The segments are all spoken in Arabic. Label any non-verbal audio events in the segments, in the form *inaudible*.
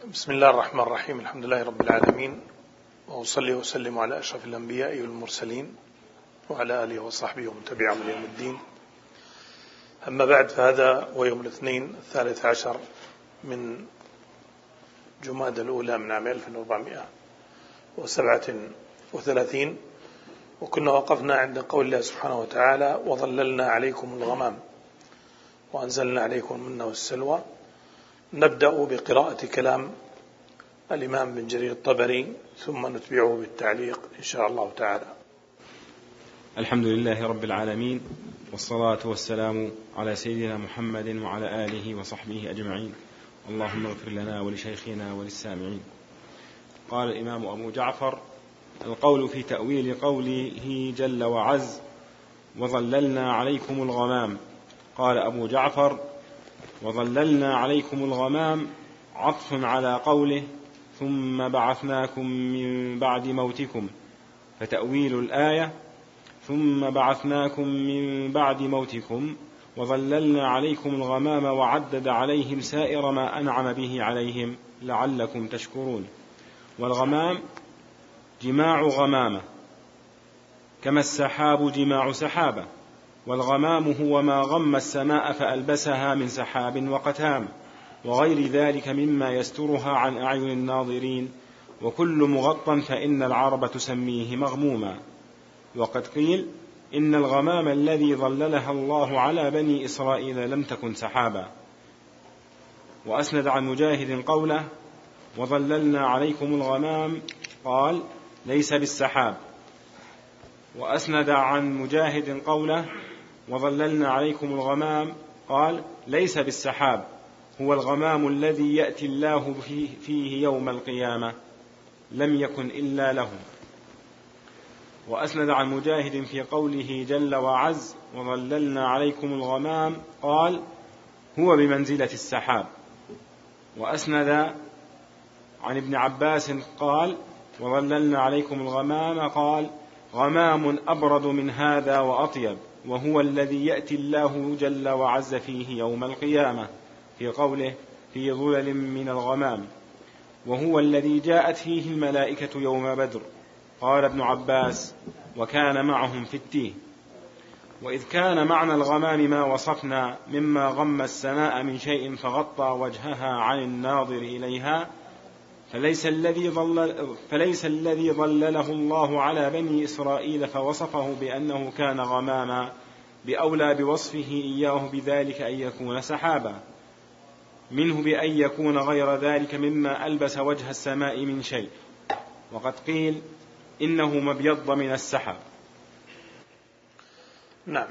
بسم الله الرحمن الرحيم. الحمد لله رب العالمين. وأصلي وسلم على أشرف الأنبياء والمرسلين وعلى آله وصحبه ومن تبعهم ليوم الدين. أما بعد فهذا هو يوم الاثنين الثالث عشر من جماد الأولى من عام 1437 وكنا وقفنا عند قول الله سبحانه وتعالى وظللنا عليكم الغمام وأنزلنا عليكم المن والسلوى نبدأ بقراءة كلام الإمام بن جرير الطبري ثم نتبعه بالتعليق إن شاء الله تعالى. الحمد لله رب العالمين والصلاة والسلام على سيدنا محمد وعلى آله وصحبه أجمعين. اللهم اغفر لنا ولشيخنا وللسامعين. قال الإمام أبو جعفر القول في تأويل قوله جل وعز وظللنا عليكم الغمام قال أبو جعفر وظللنا عليكم الغمام عطف على قوله ثم بعثناكم من بعد موتكم فتأويل الآية ثم بعثناكم من بعد موتكم وظللنا عليكم الغمام وعدد عليهم سائر ما أنعم به عليهم لعلكم تشكرون والغمام جماع غمامة كما السحاب جماع سحابة والغمام هو ما غم السماء فألبسها من سحاب وقتام وغير ذلك مما يسترها عن أعين الناظرين وكل مغطى فإن العرب تسميه مغموما. وقد قيل إن الغمام الذي ظللها الله على بني إسرائيل لم تكن سحابا. وأسند عن مجاهد قوله وظللنا عليكم الغمام قال ليس بالسحاب. وأسند عن مجاهد قوله وظللنا عليكم الغمام. قال ليس بالسحاب هو الغمام الذي يأتي الله فيه يوم القيامة. لم يكن إلا له وأسند عن مجاهد في قوله جل وعز وظللنا عليكم الغمام. قال هو بمنزلة السحاب. وأسند عن ابن عباس قال وظللنا عليكم الغمام. قال غمام أبرد من هذا وأطيب. وهو الذي يأتي الله جل وعز فيه يوم القيامة في قوله في ظلل من الغمام وهو الذي جاءت فيه الملائكة يوم بدر قال ابن عباس وكان معهم في التيه وإذ كان معنى الغمام ما وصفنا مما غم السماء من شيء فغطى وجهها عن الناظر إليها فليس الذي ضلل فليس الذي ضلله الله على بني إسرائيل فوصفه بأنه كان غماما بأولى بوصفه إياه بذلك أن يكون سحابا. منه بأن يكون غير ذلك مما ألبس وجه السماء من شيء. وقد قيل إنه مبيض من السحاب. نعم.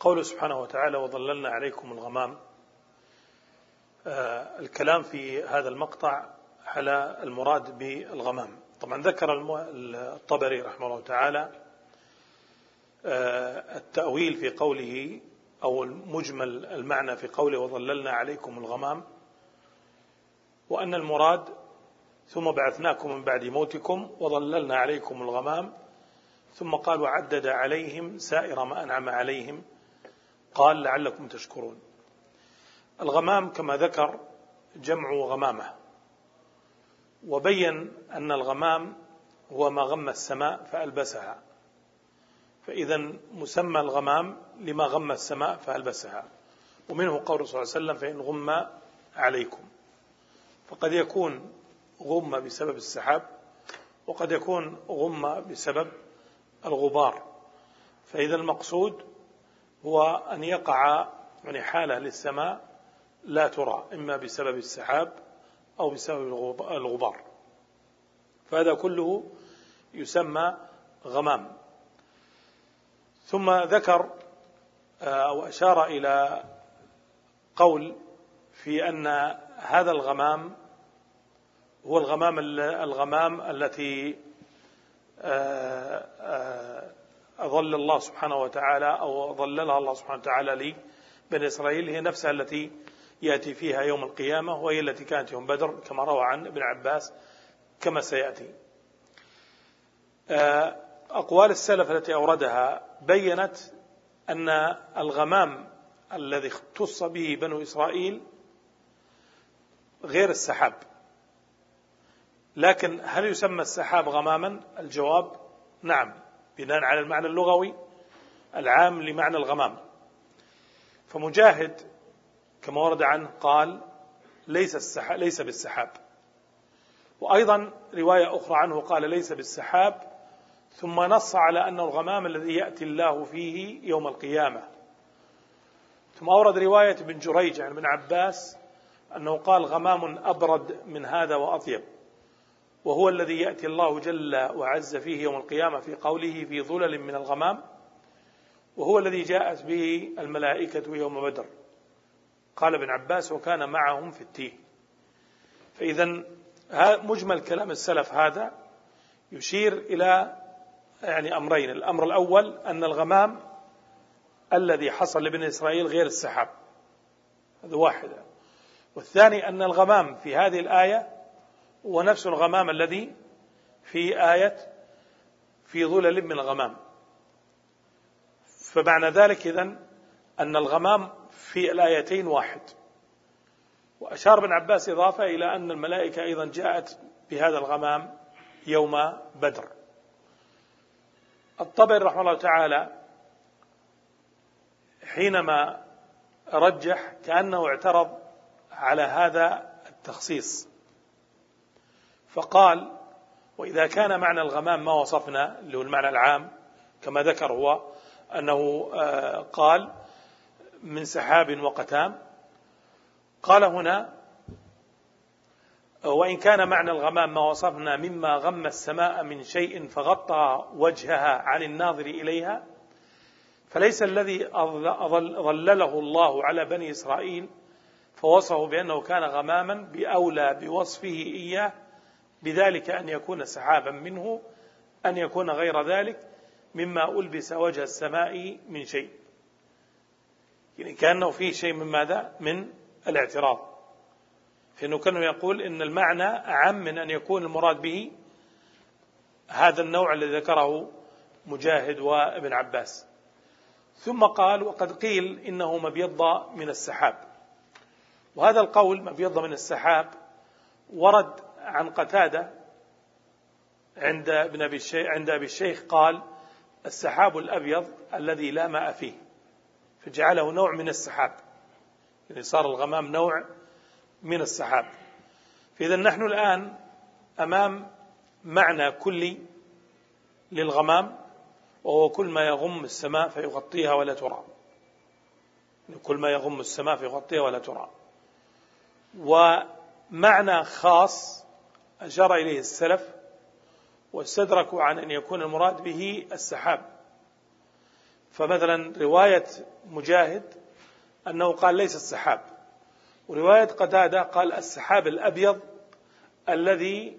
قوله سبحانه وتعالى وظللنا عليكم الغمام الكلام في هذا المقطع على المراد بالغمام. طبعا ذكر الطبري رحمه الله تعالى آه التأويل في قوله أو المجمل المعنى في قوله وظللنا عليكم الغمام وأن المراد ثم بعثناكم من بعد موتكم وظللنا عليكم الغمام ثم قال وعدد عليهم سائر ما أنعم عليهم قال لعلكم تشكرون. الغمام كما ذكر جمع غمامة وبين أن الغمام هو ما غم السماء فألبسها فإذا مسمى الغمام لما غم السماء فألبسها ومنه قول صلى الله عليه وسلم فإن غم عليكم فقد يكون غم بسبب السحاب وقد يكون غم بسبب الغبار فإذا المقصود هو أن يقع يعني حالة للسماء لا ترى إما بسبب السحاب أو بسبب الغبار. فهذا كله يسمى غمام. ثم ذكر آه، أو أشار إلى قول في أن هذا الغمام هو الغمام الغمام التي آه، آه، أظل الله سبحانه وتعالى أو ظللها الله سبحانه وتعالى لي بني إسرائيل هي نفسها التي يأتي فيها يوم القيامة وهي التي كانت يوم بدر كما روى عن ابن عباس كما سيأتي. أقوال السلف التي أوردها بينت أن الغمام الذي اختص به بنو إسرائيل غير السحاب. لكن هل يسمى السحاب غماما؟ الجواب نعم بناء على المعنى اللغوي العام لمعنى الغمام. فمجاهد كما ورد عنه قال ليس السحاب ليس بالسحاب. وأيضا رواية أخرى عنه قال ليس بالسحاب. ثم نص على أنه الغمام الذي يأتي الله فيه يوم القيامة. ثم أورد رواية ابن جريج عن ابن عباس أنه قال غمام أبرد من هذا وأطيب. وهو الذي يأتي الله جل وعز فيه يوم القيامة في قوله في ظلل من الغمام. وهو الذي جاءت به الملائكة يوم بدر. قال ابن عباس وكان معهم في التيه. فإذا مجمل كلام السلف هذا يشير إلى يعني أمرين. الأمر الأول أن الغمام الذي حصل لبني إسرائيل غير السحاب. هذا واحدة والثاني أن الغمام في هذه الآية هو نفس الغمام الذي في آية في ظلل من الغمام. فمعنى ذلك إذن أن الغمام في الآيتين واحد. وأشار ابن عباس إضافة إلى أن الملائكة أيضا جاءت بهذا الغمام يوم بدر. الطبري رحمه الله تعالى حينما رجح كأنه اعترض على هذا التخصيص. فقال وإذا كان معنى الغمام ما وصفنا اللي هو المعنى العام كما ذكر هو أنه آه، قال من سحاب وقتام. قال هنا وإن كان معنى الغمام ما وصفنا مما غم السماء من شيء فغطى وجهها عن الناظر إليها فليس الذي ظلله الله على بني إسرائيل فوصفه بأنه كان غماما بأولى بوصفه إياه بذلك أن يكون سحابا منه أن يكون غير ذلك مما ألبس وجه السماء من شيء. كأنه فيه شيء من ماذا؟ من الاعتراض. فإنه كان يقول إن المعنى أعم من أن يكون المراد به هذا النوع الذي ذكره مجاهد وابن عباس. ثم قال وقد قيل إنه مبيض من السحاب. وهذا القول مبيض من السحاب ورد عن قتادة عند ابن أبي الشيخ عند أبي الشيخ قال السحاب الأبيض الذي لا ماء فيه. فجعله نوع من السحاب. يعني صار الغمام نوع من السحاب. فإذا نحن الآن أمام معنى كلي للغمام وهو كل ما يغم السماء فيغطيها ولا ترى. كل ما يغم السماء فيغطيها ولا ترى. ومعنى خاص أشار إليه السلف واستدركوا عن أن يكون المراد به السحاب. فمثلا رواية مجاهد أنه قال ليس السحاب. ورواية قتادة قال السحاب الأبيض الذي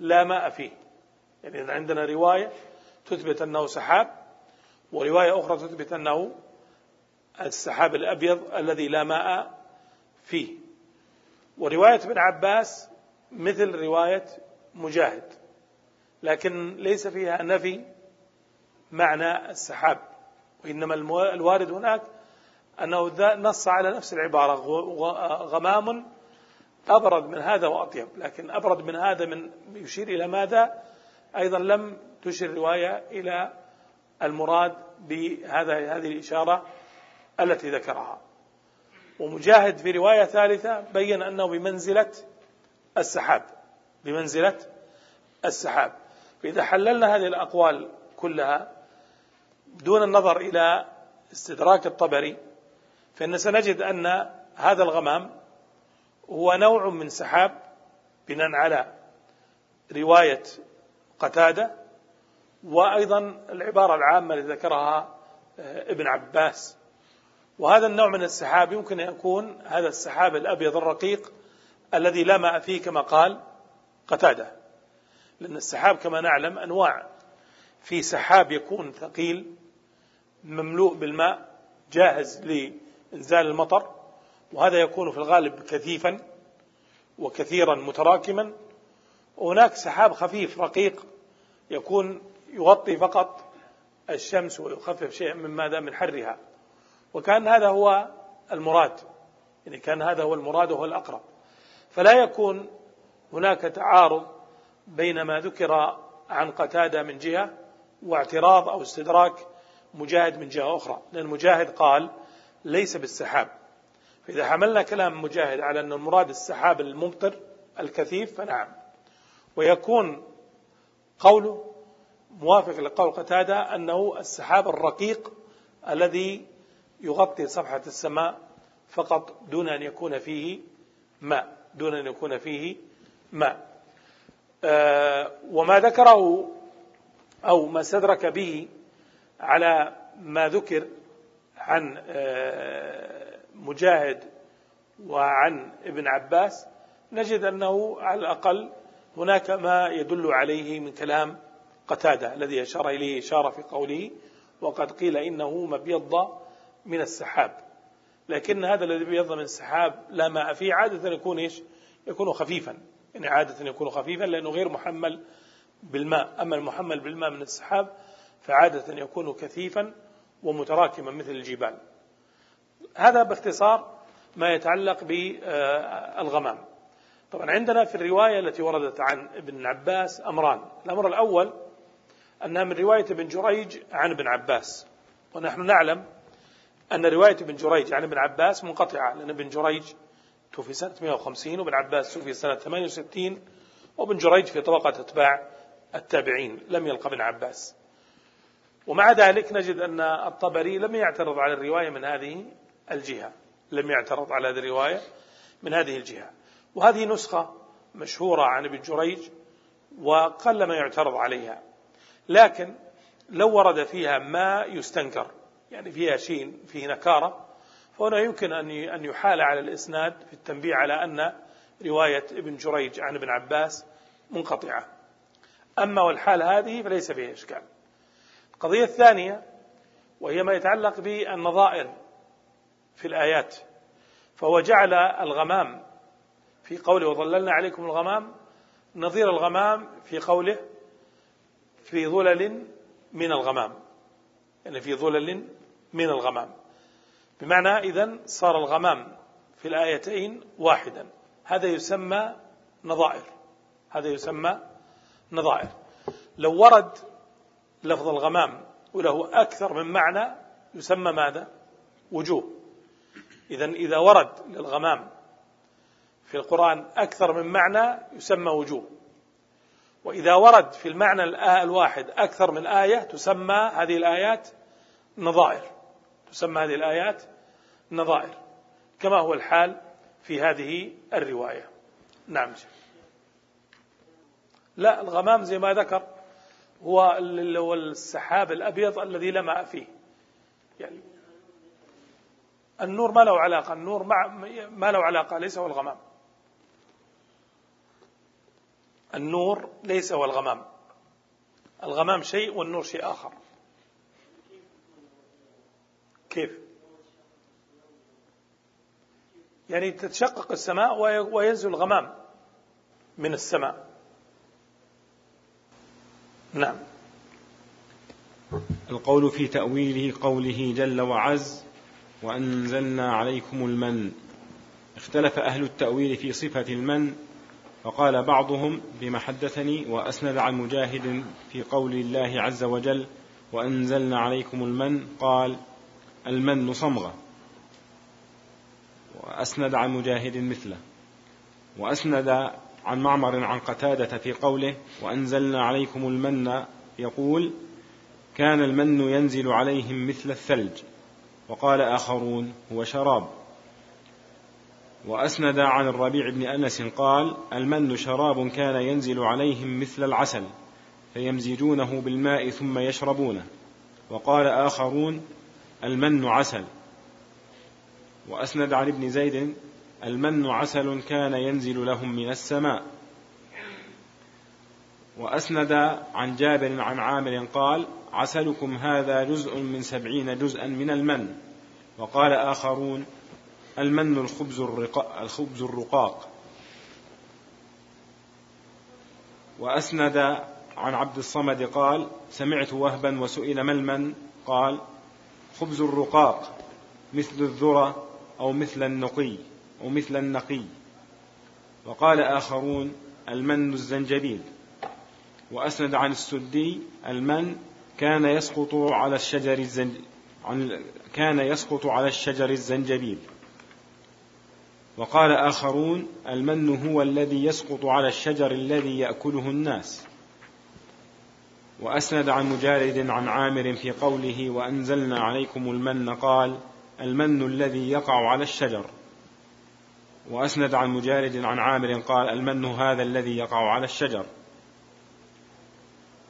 لا ماء فيه. يعني عندنا رواية تثبت أنه سحاب ورواية أخرى تثبت أنه السحاب الأبيض الذي لا ماء فيه. ورواية ابن عباس مثل رواية مجاهد لكن ليس فيها نفي معنى السحاب. وإنما الوارد هناك أنه نص على نفس العبارة غمام أبرد من هذا وأطيب لكن أبرد من هذا من يشير إلى ماذا؟ أيضا لم تشر رواية إلى المراد بهذا هذه الإشارة التي ذكرها. ومجاهد في رواية ثالثة بين أنه بمنزلة السحاب بمنزلة السحاب. فإذا حللنا هذه الأقوال كلها دون النظر إلى استدراك الطبري فإن سنجد أن هذا الغمام هو نوع من سحاب بناء على رواية قتادة وأيضا العبارة العامة التي ذكرها آه، ابن عباس. وهذا النوع من السحاب يمكن أن يكون هذا السحاب الأبيض الرقيق الذي لا ماء فيه كما قال قتادة. لأن السحاب كما نعلم أنواع في سحاب يكون ثقيل مملوء بالماء جاهز لإنزال المطر وهذا يكون في الغالب كثيفا وكثيرا متراكما. وهناك سحاب خفيف رقيق يكون يغطي فقط الشمس ويخفف شيئا من ماذا من حرها. وكان هذا هو المراد يعني كان هذا هو المراد وهو الأقرب. فلا يكون هناك تعارض بين ما ذكر عن قتادة من جهة واعتراض أو استدراك مجاهد من جهة أخرى. لأن مجاهد قال ليس بالسحاب. فإذا حملنا كلام مجاهد على أن المراد السحاب الممطر الكثيف فنعم. ويكون قوله موافق لقول قتادة أنه السحاب الرقيق الذي يغطي صفحة السماء فقط دون أن يكون فيه ماء. دون أن يكون فيه ماء. آه وما ذكره أو ما استدرك به على ما ذكر عن آه مجاهد وعن ابن عباس نجد أنه على الأقل هناك ما يدل عليه من كلام قتادة الذي أشار إليه إشارة في قوله وقد قيل إنه مبيض من السحاب لكن هذا الذي بيض من السحاب لا ماء فيه عادة يكون إيش؟ يكون خفيفا. يعني عادة يكون خفيفا لأنه غير محمل بالماء. أما المحمل بالماء من السحاب فعادة يكون كثيفا ومتراكما مثل الجبال. هذا باختصار ما يتعلق بالغمام. طبعا عندنا في الرواية التي وردت عن ابن عباس أمران. الأمر الأول أنها من رواية ابن جريج عن ابن عباس. ونحن نعلم أن رواية ابن جريج عن ابن عباس منقطعة لأن ابن جريج توفي سنة 150 وابن عباس توفي سنة 68 وابن جريج في طبقة أتباع التابعين لم يلقى ابن عباس. ومع ذلك نجد أن الطبري لم يعترض على الرواية من هذه الجهة. لم يعترض على هذه الرواية من هذه الجهة. وهذه نسخة مشهورة عن ابن جريج وقل ما يعترض عليها. لكن لو ورد فيها ما يستنكر يعني فيها شيء فيه نكارة فهنا يمكن أن يحال على الإسناد في التنبيه على أن رواية ابن جريج عن ابن عباس منقطعة. أما والحال هذه فليس فيها إشكال. القضية الثانية وهي ما يتعلق بالنظائر في الآيات فهو جعل الغمام في قوله وظللنا عليكم الغمام نظير الغمام في قوله في ظلل من الغمام يعني في ظلل من الغمام. بمعنى إذا صار الغمام في الآيتين واحدا. هذا يسمى نظائر. هذا يسمى نظائر. لو ورد لفظ الغمام وله أكثر من معنى يسمى ماذا؟ وجوه إذا إذا ورد للغمام في القرآن أكثر من معنى يسمى وجوه وإذا ورد في المعنى الواحد أكثر من آية تسمى هذه الآيات نظائر. تسمى هذه الآيات نظائر. كما هو الحال في هذه الرواية. نعم لا الغمام زي ما ذكر هو السحاب الأبيض الذي ماء فيه. يعني النور ما له علاقة النور ما له علاقة ليس هو الغمام. النور ليس هو الغمام. الغمام شيء والنور شيء آخر. كيف؟ يعني تتشقق السماء وينزل الغمام من السماء. نعم. القول في تأويله قوله جل وعز وأنزلنا عليكم المن. اختلف أهل التأويل في صفة المن فقال بعضهم بما حدثني وأسند عن مجاهد في قول الله عز وجل وأنزلنا عليكم المن قال المن صمغة. وأسند عن مجاهد مثله. وأسند عن معمر عن قتادة في قوله وأنزلنا عليكم المن يقول كان المن ينزل عليهم مثل الثلج وقال آخرون هو شراب وأسند عن الربيع بن أنس قال المن شراب كان ينزل عليهم مثل العسل فيمزجونه بالماء ثم يشربونه وقال آخرون المن عسل وأسند عن ابن زيد المن عسل كان ينزل لهم من السماء. وأسند عن جابر عن عامر قال عسلكم هذا جزء من سبعين جزءا من المن. وقال آخرون المن الخبز الرقاق, الخبز الرقاق. وأسند عن عبد الصمد قال سمعت وهبا وسئل ما المن؟ قال خبز الرقاق مثل الذرة أو مثل النقي. أو مثل النقي. وقال آخرون المن الزنجبيل. وأسند عن السدي المن كان يسقط على الشجر الزنج عن كان يسقط على الشجر الزنجبيل. وقال آخرون المن هو الذي يسقط على الشجر الذي يأكله الناس. وأسند عن مجارد عن عامر في قوله وأنزلنا عليكم المن قال المن الذي يقع على الشجر. وأسند عن مجارد عن عامر قال المن هذا الذي يقع على الشجر.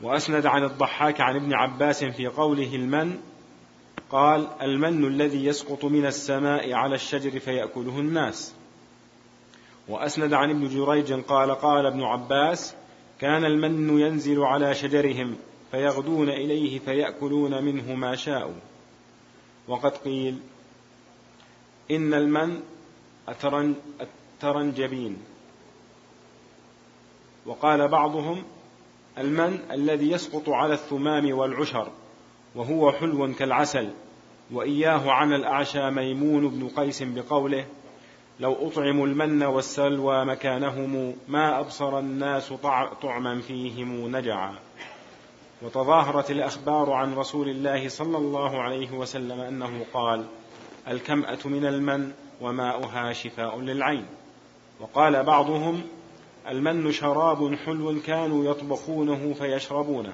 وأسند عن الضحاك عن ابن عباس في قوله المن قال المن الذي يسقط من السماء على الشجر فيأكله الناس. وأسند عن ابن جريج قال قال ابن عباس كان المن ينزل على شجرهم فيغدون إليه فيأكلون منه ما شاءوا. وقد قيل إن المن الترنجبين. وقال بعضهم المن الذي يسقط على الثمام والعشر وهو حلو كالعسل وإياه عن الأعشى ميمون بن قيس بقوله لو أطعموا المن والسلوى مكانهم ما أبصر الناس طعما فيهم نجعا. وتظاهرت الأخبار عن رسول الله صلى الله عليه وسلم أنه قال الكمأة من المن وماؤها شفاء للعين. وقال بعضهم المن شراب حلو كانوا يطبخونه فيشربونه.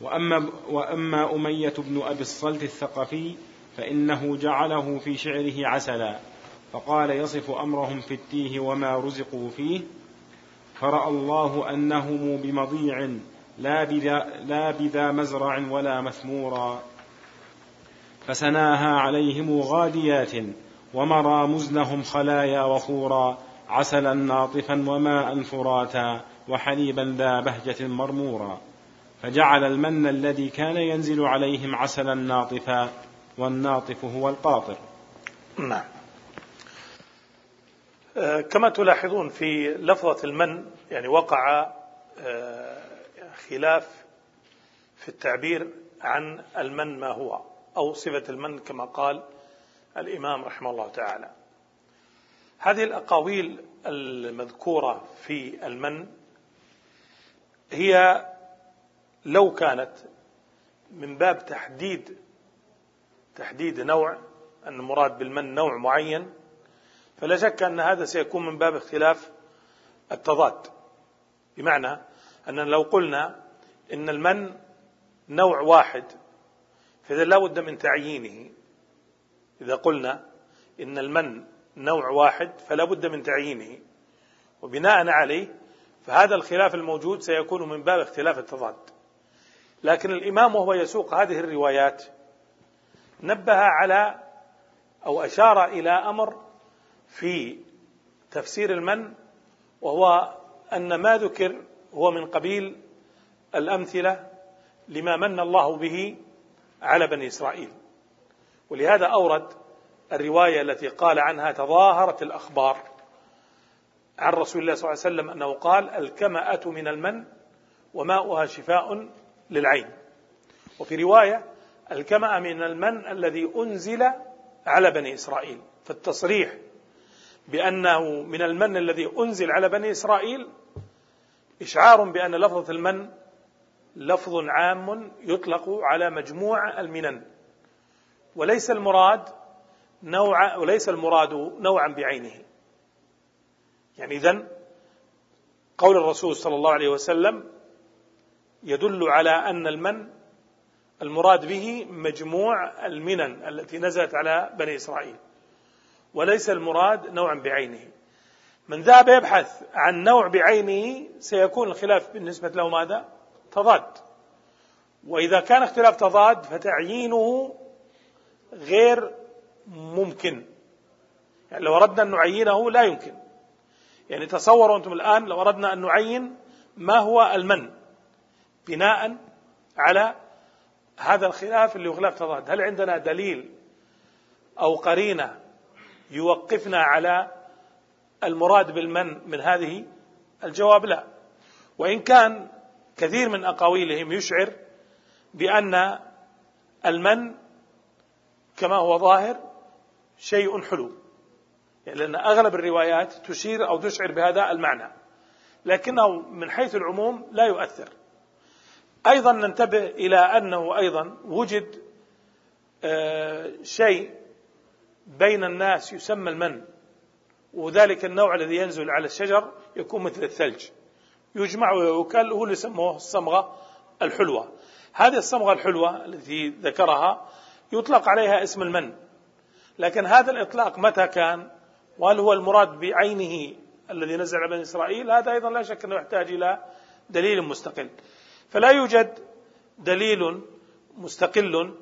وأما, وأما أمية بن أبي الصلت الثقفي فإنه جعله في شعره عسلا. فقال يصف أمرهم في التيه وما رزقوا فيه. فرأى الله أنهم بمضيع لا بذا, لا بذا مزرع ولا مثمورا. فسناها عليهم غاديات. ومرى مزنهم خلايا وخورا عسلا ناطفا وماء فراتا وحليبا ذا بهجة مرمورا. فجعل المن الذي كان ينزل عليهم عسلا ناطفا والناطف هو القاطر. نعم. آه، كما تلاحظون في لفظة المن يعني وقع آه، خلاف في التعبير عن المن ما هو أو صفة المن كما قال الإمام رحمه الله تعالى. هذه الأقاويل المذكورة في المن هي لو كانت من باب تحديد تحديد نوع أن المراد بالمن نوع معين فلا شك أن هذا سيكون من باب اختلاف التضاد. بمعنى أننا لو قلنا إن المن نوع واحد فإذا لا بد من تعيينه. إذا قلنا إن المن نوع واحد فلا بد من تعيينه وبناء عليه فهذا الخلاف الموجود سيكون من باب اختلاف التضاد. لكن الإمام وهو يسوق هذه الروايات نبه على أو أشار إلى أمر في تفسير المن وهو أن ما ذكر هو من قبيل الأمثلة لما من الله به على بني إسرائيل. ولهذا أورد الرواية التي قال عنها تظاهرت الأخبار عن رسول الله صلى الله عليه وسلم أنه قال الكمأة من المن وماؤها شفاء للعين. وفي رواية الكمأة من المن الذي أنزل على بني إسرائيل. فالتصريح بأنه من المن الذي أنزل على بني إسرائيل إشعار بأن لفظة المن لفظ عام يطلق على مجموع المنن. وليس المراد نوع وليس المراد نوعا بعينه. يعني إذن قول الرسول صلى الله عليه وسلم يدل على أن المن المراد به مجموع المنن التي نزلت على بني إسرائيل. وليس المراد نوعا بعينه. من ذهب يبحث عن نوع بعينه سيكون الخلاف بالنسبة له ماذا؟ تضاد. وإذا كان اختلاف تضاد فتعيينه غير ممكن. يعني لو أردنا أن نعينه لا يمكن. يعني تصوروا أنتم الآن لو أردنا أن نعين ما هو المن بناء على هذا الخلاف اللي هو خلاف تضاد. هل عندنا دليل أو قرينة يوقفنا على المراد بالمن من هذه الجواب؟ لا. وإن كان كثير من أقاويلهم يشعر بأن المن كما هو ظاهر شيء حلو. يعني لأن أغلب الروايات تشير أو تشعر بهذا المعنى. لكنه من حيث العموم لا يؤثر. أيضا ننتبه إلى أنه أيضا وجد آه، شيء بين الناس يسمى المن. وذلك النوع الذي ينزل على الشجر يكون مثل الثلج. يجمع ويؤكل هو اللي يسموه الصمغة الحلوة. هذه الصمغة الحلوة التي ذكرها يطلق عليها اسم المن. لكن هذا الإطلاق متى كان؟ وهل هو المراد بعينه الذي نزل على بني إسرائيل؟ هذا أيضا لا شك أنه يحتاج إلى دليل مستقل. فلا يوجد دليل مستقل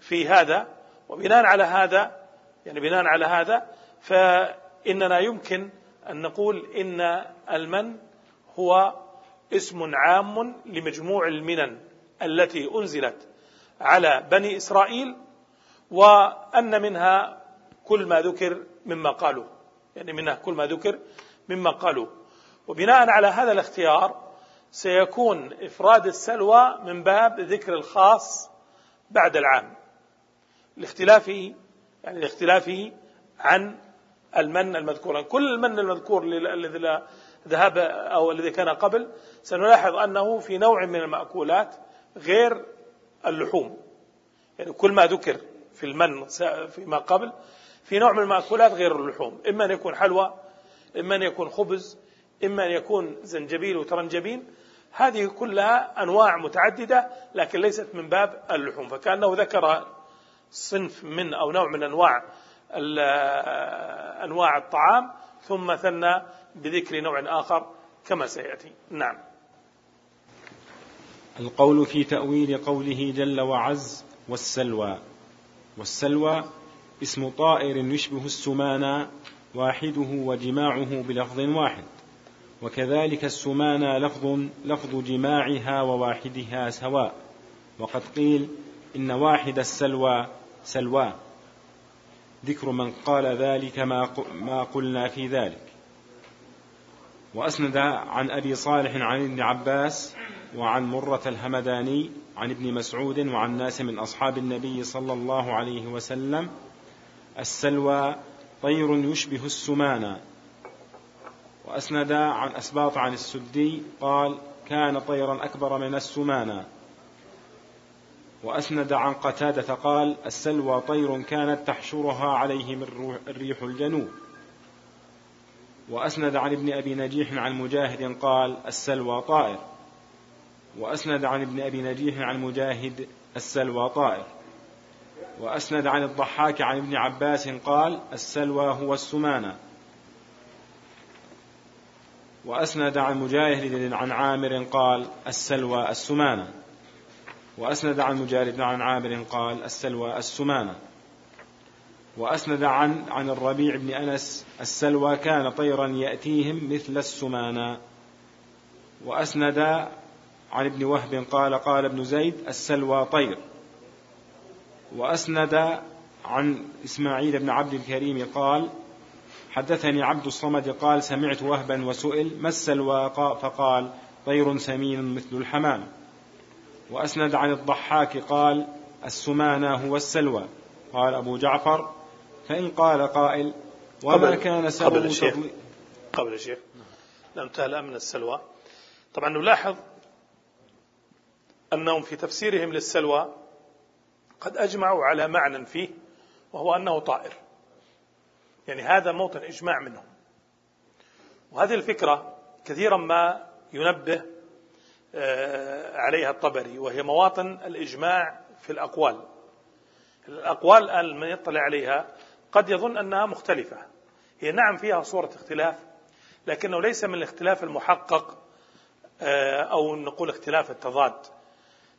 في هذا. وبناء على هذا يعني بناء على هذا فإننا يمكن أن نقول إن المن هو اسم عام لمجموع المنن التي أنزلت على بني إسرائيل وأن منها كل ما ذكر مما قالوا. يعني منها كل ما ذكر مما قالوا. وبناء على هذا الاختيار سيكون إفراد السلوى من باب ذكر الخاص بعد العام. لاختلافه يعني لاختلافه عن المن المذكور. كل المن المذكور الذي ذهب أو الذي كان قبل سنلاحظ أنه في نوع من المأكولات غير اللحوم. يعني كل ما ذكر في المن فيما قبل في نوع من المأكولات غير اللحوم. إما أن يكون حلوى إما أن يكون خبز إما أن يكون زنجبيل وترنجبين هذه كلها أنواع متعددة لكن ليست من باب اللحوم. فكأنه ذكر صنف من أو نوع من أنواع أنواع الطعام ثم ثنى بذكر نوع آخر كما سيأتي. نعم. القول في تأويل قوله جل وعز والسلوى. والسلوى اسم طائر يشبه السمانى واحدة وجماعه بلفظ واحد. وكذلك السمانى لفظ لفظ جماعها وواحدها سواء. وقد قيل إن واحد السلوى سلوى. ذكر من قال ذلك ما قلنا في ذلك. وأسند عن أبي صالح عن ابن عباس وعن مرة الهمداني عن ابن مسعود وعن ناس من أصحاب النبي صلى الله عليه وسلم السلوى طير يشبه السمانة وأسند عن أسباط عن السدي قال كان طيرا أكبر من السمانة وأسند عن قتادة قال السلوى طير كانت تحشرها عليهم الريح الجنوب. وأسند عن ابن أبي نجيح عن مجاهد قال السلوى طائر. وأسند عن ابن أبي نجيح عن مجاهد السلوى طائر وأسند عن الضحاك عن ابن عباس قال السلوى هو السمانة. وأسند عن مجاهد عن عامر قال السلوى السمانة. وأسند عن مجاهد عن عامر قال السلوى السمانة. وأسند عن عن الربيع بن أنس السلوى كان طيرا يأتيهم مثل السمانة. وأسند عن ابن وهب قال قال ابن زيد السلوى طير. وأسند عن إسماعيل بن عبد الكريم قال حدثني عبد الصمد قال سمعت وهبا وسئل ما السلوى؟ فقال طير سمين مثل الحمام. وأسند عن الضحاك قال السمانة هو السلوى. قال أبو جعفر فإن قال قائل وما كان سبب قبل الشيخ قبل الشيخ لم تهلأ من السلوى. طبعا نلاحظ أنهم في تفسيرهم للسلوى قد أجمعوا على معنى فيه وهو أنه طائر. يعني هذا موطن إجماع منهم. وهذه الفكرة كثيرا ما ينبه آه، عليها الطبري وهي مواطن الإجماع في الأقوال. الأقوال الآن من يطلع عليها قد يظن أنها مختلفة. هي نعم فيها صورة اختلاف لكنه ليس من الاختلاف المحقق آه، أو نقول اختلاف التضاد.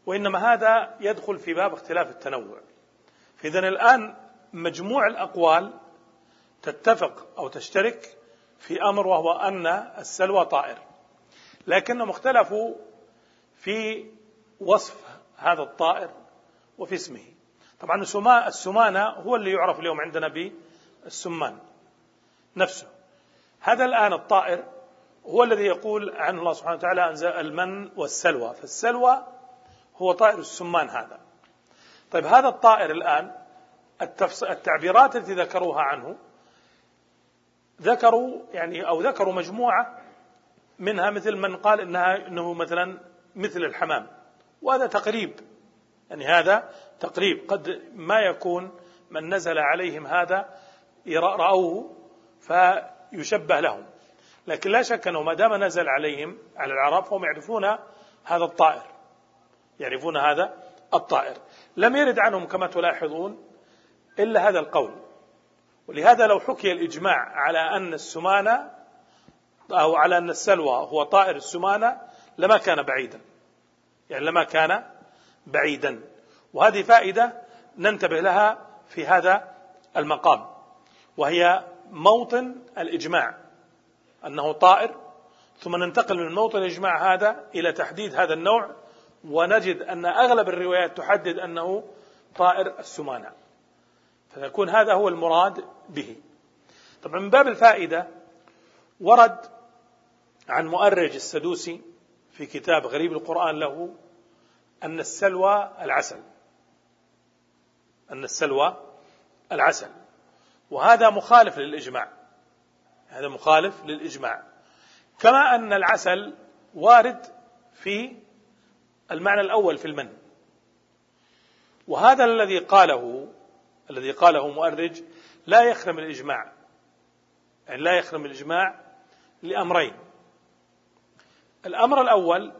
وإنما هذا يدخل في باب اختلاف التنوع. إذا الآن مجموع الأقوال تتفق أو تشترك في أمر وهو أن السلوى طائر. لكنهم اختلفوا في وصف هذا الطائر وفي اسمه. طبعا السمانة هو اللي يعرف اليوم عندنا بالسمان نفسه. هذا الآن الطائر هو الذي يقول عنه الله سبحانه وتعالى أنزل المن والسلوى. فالسلوى هو طائر السمان هذا. طيب هذا الطائر الآن التعبيرات التي ذكروها عنه ذكروا يعني أو ذكروا مجموعة منها مثل من قال إنها إنه مثلا مثل الحمام. وهذا تقريب. يعني هذا تقريب. قد ما يكون من نزل عليهم هذا رأوه فيشبه لهم. لكن لا شك أنه ما دام نزل عليهم على العرب فهم يعرفون هذا الطائر. يعرفون هذا الطائر. لم يرد عنهم كما تلاحظون إلا هذا القول. ولهذا لو حكي الإجماع على أن السمانة أو على أن السلوى هو طائر السمانة لما كان بعيدا. يعني لما كان بعيدا. وهذه فائدة ننتبه لها في هذا المقام. وهي موطن الإجماع. أنه طائر ثم ننتقل من موطن الإجماع هذا إلى تحديد هذا النوع ونجد أن أغلب الروايات تحدد أنه طائر السمانة. فيكون هذا هو المراد به. طبعا من باب الفائدة ورد عن مؤرج السدوسي في كتاب غريب القرآن له أن السلوى العسل. أن السلوى العسل. وهذا مخالف للإجماع. هذا مخالف للإجماع. كما أن العسل وارد في المعنى الأول في المن. وهذا الذي قاله الذي قاله مؤرج لا يخرم الإجماع. يعني لا يخرم الإجماع لأمرين. الأمر الأول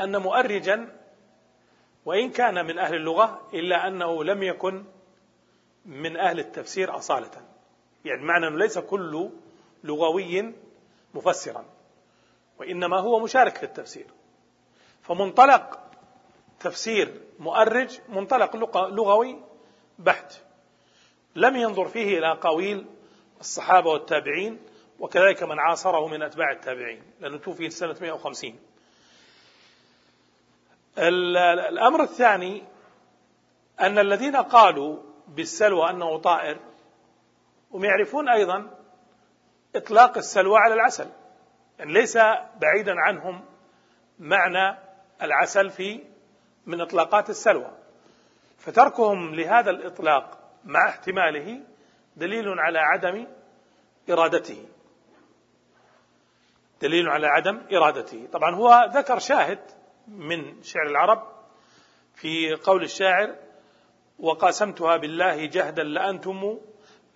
أن مؤرجا وإن كان من أهل اللغة إلا أنه لم يكن من أهل التفسير أصالة. يعني معنى أنه ليس كل لغوي مفسرا وإنما هو مشارك في التفسير. فمنطلق تفسير مؤرج منطلق لغوي بحت. لم ينظر فيه إلى أقاويل الصحابة والتابعين وكذلك من عاصره من أتباع التابعين لأنه توفي سنة 150 الأمر الثاني أن الذين قالوا بالسلوى أنه طائر هم يعرفون أيضا إطلاق السلوى على العسل يعني ليس بعيدا عنهم معنى العسل في من إطلاقات السلوى. فتركهم لهذا الإطلاق مع احتماله دليل على عدم إرادته. دليل على عدم إرادته. طبعا هو ذكر شاهد من شعر العرب في قول الشاعر وقاسمتها بالله جهدا لأنتم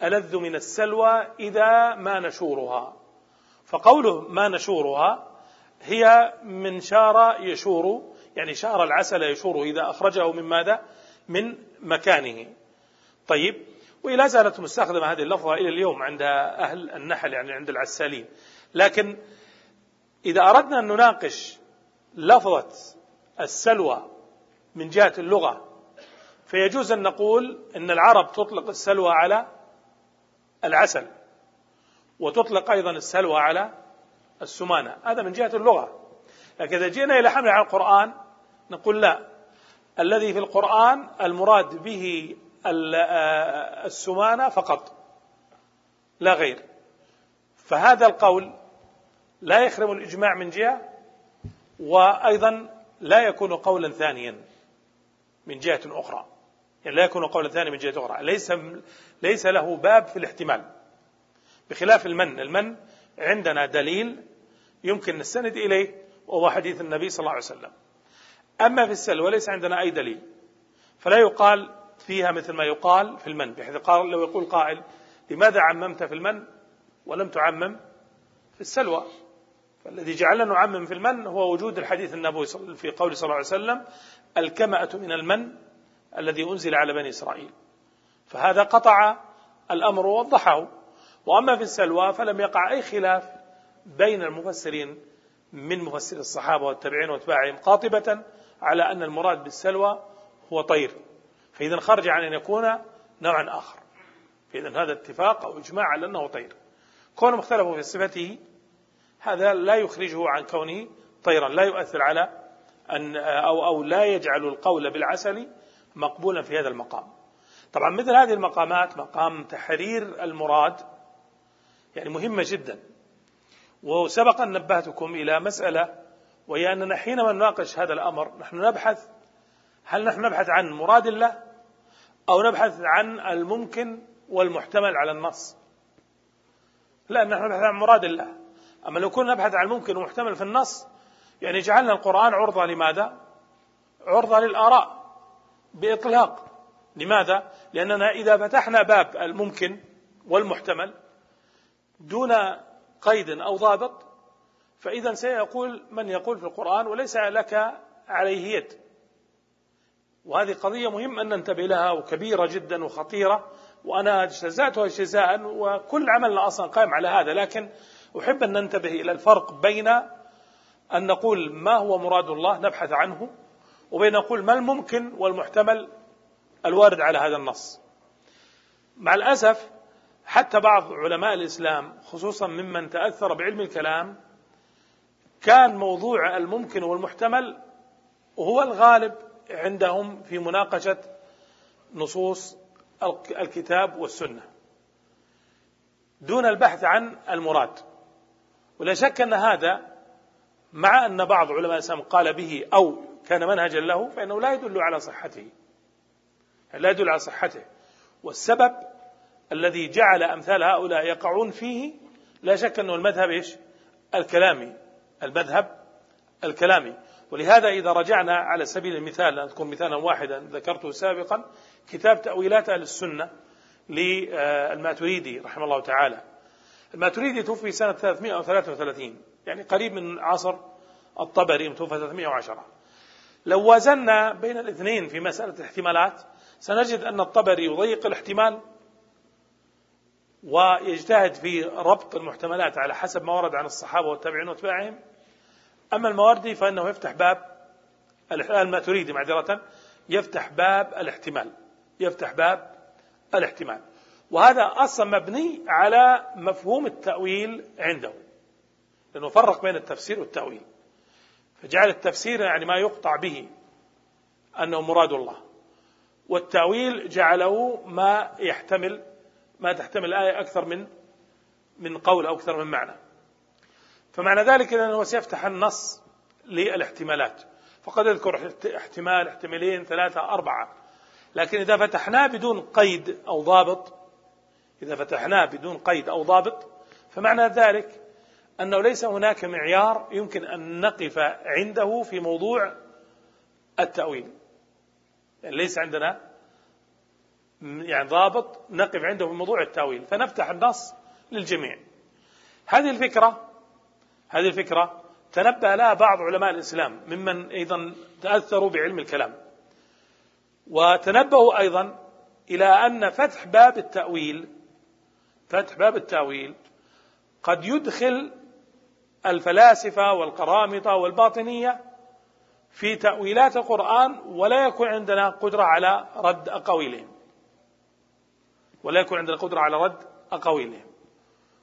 ألذ من السلوى إذا ما نشورها فقوله ما نشورها هي من شار يشور يعني شار العسل يشوره إذا أخرجه من ماذا؟ من مكانه. طيب ولا زالت مستخدمة هذه اللفظة إلى اليوم عند أهل النحل يعني عند العسالين. لكن إذا أردنا أن نناقش لفظة السلوى من جهة اللغة فيجوز أن نقول أن العرب تطلق السلوى على العسل وتطلق أيضا السلوى على السمانة. هذا من جهة اللغة. لكن إذا جئنا إلى حمل على القرآن نقول لا. الذي في القرآن المراد به السمانة فقط. لا غير. فهذا القول لا يخرم الإجماع من جهة وأيضا لا يكون قولا ثانيا من جهة أخرى. يعني لا يكون قولا ثانيا من جهة أخرى. ليس ليس له باب في الاحتمال. بخلاف المن. المن عندنا دليل يمكن نستند إليه وهو حديث النبي صلى الله عليه وسلم. أما في السلوى ليس عندنا أي دليل فلا يقال فيها مثل ما يقال في المن بحيث قال لو يقول قائل لماذا عممت في المن ولم تعمم في السلوى؟ فالذي جعلنا نعمم في المن هو وجود الحديث النبوي في قول صلى الله عليه وسلم الكمأة من المن الذي أنزل على بني إسرائيل. فهذا قطع الأمر ووضحه. وأما في السلوى فلم يقع أي خلاف بين المفسرين من مفسر الصحابة والتابعين واتباعهم قاطبة على أن المراد بالسلوى هو طير. فإذا خرج عن أن يكون نوعا آخر. فإذا هذا اتفاق أو إجماع على أنه طير. كونهم اختلفوا في صفته هذا لا يخرجه عن كونه طيرا. لا يؤثر على أن أو أو لا يجعل القول بالعسل مقبولا في هذا المقام. طبعا مثل هذه المقامات مقام تحرير المراد يعني مهمة جدا. وسبق أن نبهتكم إلى مسألة وهي أننا حينما نناقش هذا الأمر نحن نبحث هل نحن نبحث عن مراد الله أو نبحث عن الممكن والمحتمل على النص لا نحن نبحث عن مراد الله أما لو كنا نبحث عن الممكن ومحتمل في النص يعني جعلنا القرآن عرضة لماذا؟ عرضة للآراء بإطلاق لماذا؟ لأننا إذا فتحنا باب الممكن والمحتمل دون قيد أو ضابط فإذا سيقول من يقول في القرآن وليس لك عليه يد. وهذه قضية مهم أن ننتبه لها وكبيرة جدا وخطيرة وأنا اجتزأتها اجتزاء وكل عملنا أصلا قائم على هذا. لكن أحب أن ننتبه إلى الفرق بين أن نقول ما هو مراد الله نبحث عنه وبين نقول ما الممكن والمحتمل الوارد على هذا النص. مع الأسف حتى بعض علماء الإسلام خصوصا ممن تأثر بعلم الكلام كان موضوع الممكن والمحتمل هو الغالب عندهم في مناقشة نصوص الكتاب والسنة. دون البحث عن المراد. ولا شك أن هذا مع أن بعض علماء الإسلام قال به أو كان منهجا له فإنه لا يدل على صحته. لا يدل على صحته. والسبب الذي جعل أمثال هؤلاء يقعون فيه لا شك أنه المذهب إيش؟ الكلامي المذهب الكلامي. ولهذا إذا رجعنا على سبيل المثال أذكر مثالا واحدا ذكرته سابقا كتاب تأويلات أهل السنة للماتريدي رحمه الله تعالى. الماتريدي توفي سنة 333 يعني قريب من عصر الطبري متوفى 310 لو وازنا بين الاثنين في مسألة الاحتمالات سنجد أن الطبري يضيق الاحتمال ويجتهد في ربط المحتملات على حسب ما ورد عن الصحابة والتابعين واتباعهم. أما المواردي فإنه يفتح باب الماتريدي معذرة يفتح باب الاحتمال. يفتح باب الاحتمال. وهذا أصلا مبني على مفهوم التأويل عنده لأنه فرق بين التفسير والتأويل. فجعل التفسير يعني ما يقطع به أنه مراد الله. والتأويل جعله ما يحتمل ما تحتمل الآية أكثر من من قول أو أكثر من معنى. فمعنى ذلك أنه سيفتح النص للاحتمالات. فقد يذكر احتمال احتمالين ثلاثة أربعة. لكن إذا فتحناه بدون قيد أو ضابط إذا فتحناه بدون قيد أو ضابط فمعنى ذلك أنه ليس هناك معيار يمكن أن نقف عنده في موضوع التأويل. يعني ليس عندنا يعني ضابط نقف عنده في موضوع التأويل. فنفتح النص للجميع. هذه الفكرة هذه الفكرة تنبه لها بعض علماء الإسلام ممن أيضا تأثروا بعلم الكلام. وتنبهوا أيضا إلى أن فتح باب التأويل فتح باب التأويل قد يدخل الفلاسفة والقرامطة والباطنية في تأويلات القرآن ولا يكون عندنا قدرة على رد أقاويلهم. ولا يكون عندنا قدرة على رد أقاويلهم.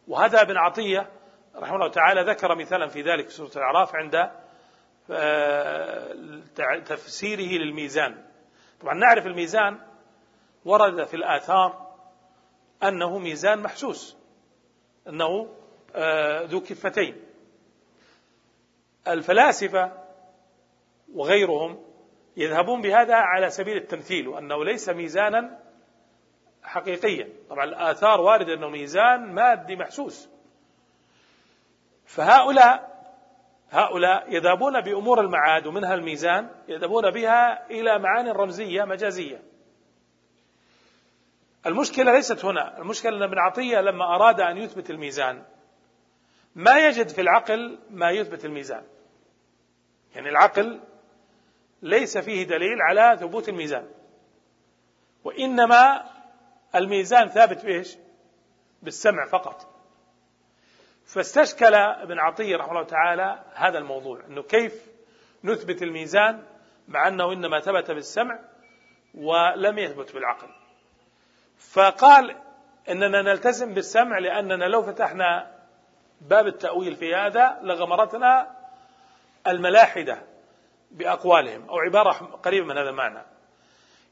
وهذا ابن عطية رحمه الله تعالى ذكر مثالا في ذلك في سورة الأعراف عند آه، تفسيره للميزان. طبعا نعرف الميزان ورد في الآثار أنه ميزان محسوس أنه آه، ذو كفتين. الفلاسفة وغيرهم يذهبون بهذا على سبيل التمثيل وأنه ليس ميزانا حقيقيا. طبعا الآثار واردة أنه ميزان مادي محسوس. فهؤلاء هؤلاء يذهبون بأمور المعاد ومنها الميزان يذهبون بها إلى معاني رمزية مجازية. المشكلة ليست هنا. المشكلة أن ابن عطية لما أراد أن يثبت الميزان ما يجد في العقل ما يثبت الميزان. يعني العقل ليس فيه دليل على ثبوت الميزان. وإنما الميزان ثابت بإيش؟ بالسمع فقط. فاستشكل ابن عطية رحمه الله تعالى هذا الموضوع أنه كيف نثبت الميزان مع أنه إنما ثبت بالسمع ولم يثبت بالعقل. فقال إننا نلتزم بالسمع لأننا لو فتحنا باب التأويل في هذا لغمرتنا الملاحدة بأقوالهم أو عبارة قريبة من هذا المعنى.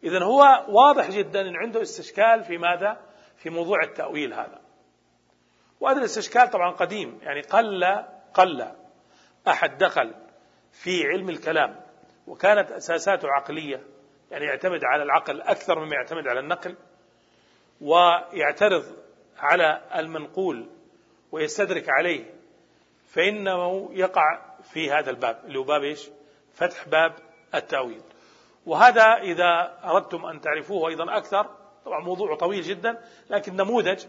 إذا هو واضح جدا أن عنده استشكال في ماذا؟ في موضوع التأويل هذا. وهذا الاستشكال طبعا قديم يعني قل قل. أحد دخل في علم الكلام وكانت أساساته عقلية يعني يعتمد على العقل أكثر مما يعتمد على النقل ويعترض على المنقول ويستدرك عليه فإنه يقع في هذا الباب اللي هو باب إيش؟ فتح باب التأويل. وهذا إذا أردتم أن تعرفوه أيضا أكثر طبعا موضوع طويل جدا لكن نموذج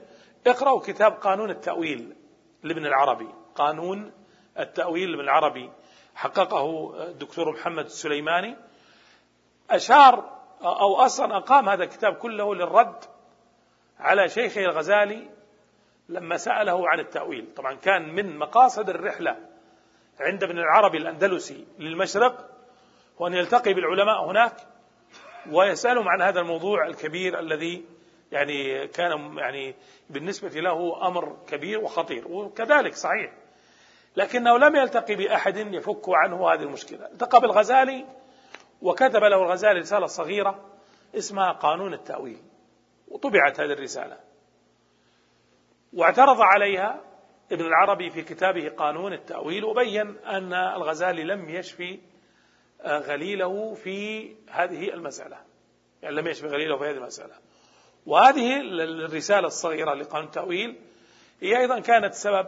اقرأوا كتاب قانون التأويل لابن العربي. قانون التأويل لابن العربي. حققه الدكتور محمد السليماني. أشار أو أصلا أقام هذا الكتاب كله للرد على شيخه الغزالي لما سأله عن التأويل. طبعا كان من مقاصد الرحلة عند ابن العربي الأندلسي للمشرق هو أن يلتقي بالعلماء هناك ويسألهم عن هذا الموضوع الكبير الذي يعني كان يعني بالنسبة له أمر كبير وخطير وكذلك صحيح. لكنه لم يلتقي بأحد يفك عنه هذه المشكلة. التقى بالغزالي وكتب له الغزالي رسالة صغيرة اسمها قانون التأويل وطبعت هذه الرسالة. واعترض عليها ابن العربي في كتابه قانون التأويل وبين أن الغزالي لم يشفي غليله في هذه المسألة. يعني لم يشفي غليله في هذه المسألة. وهذه الرسالة الصغيرة لقانون التأويل هي أيضا كانت سبب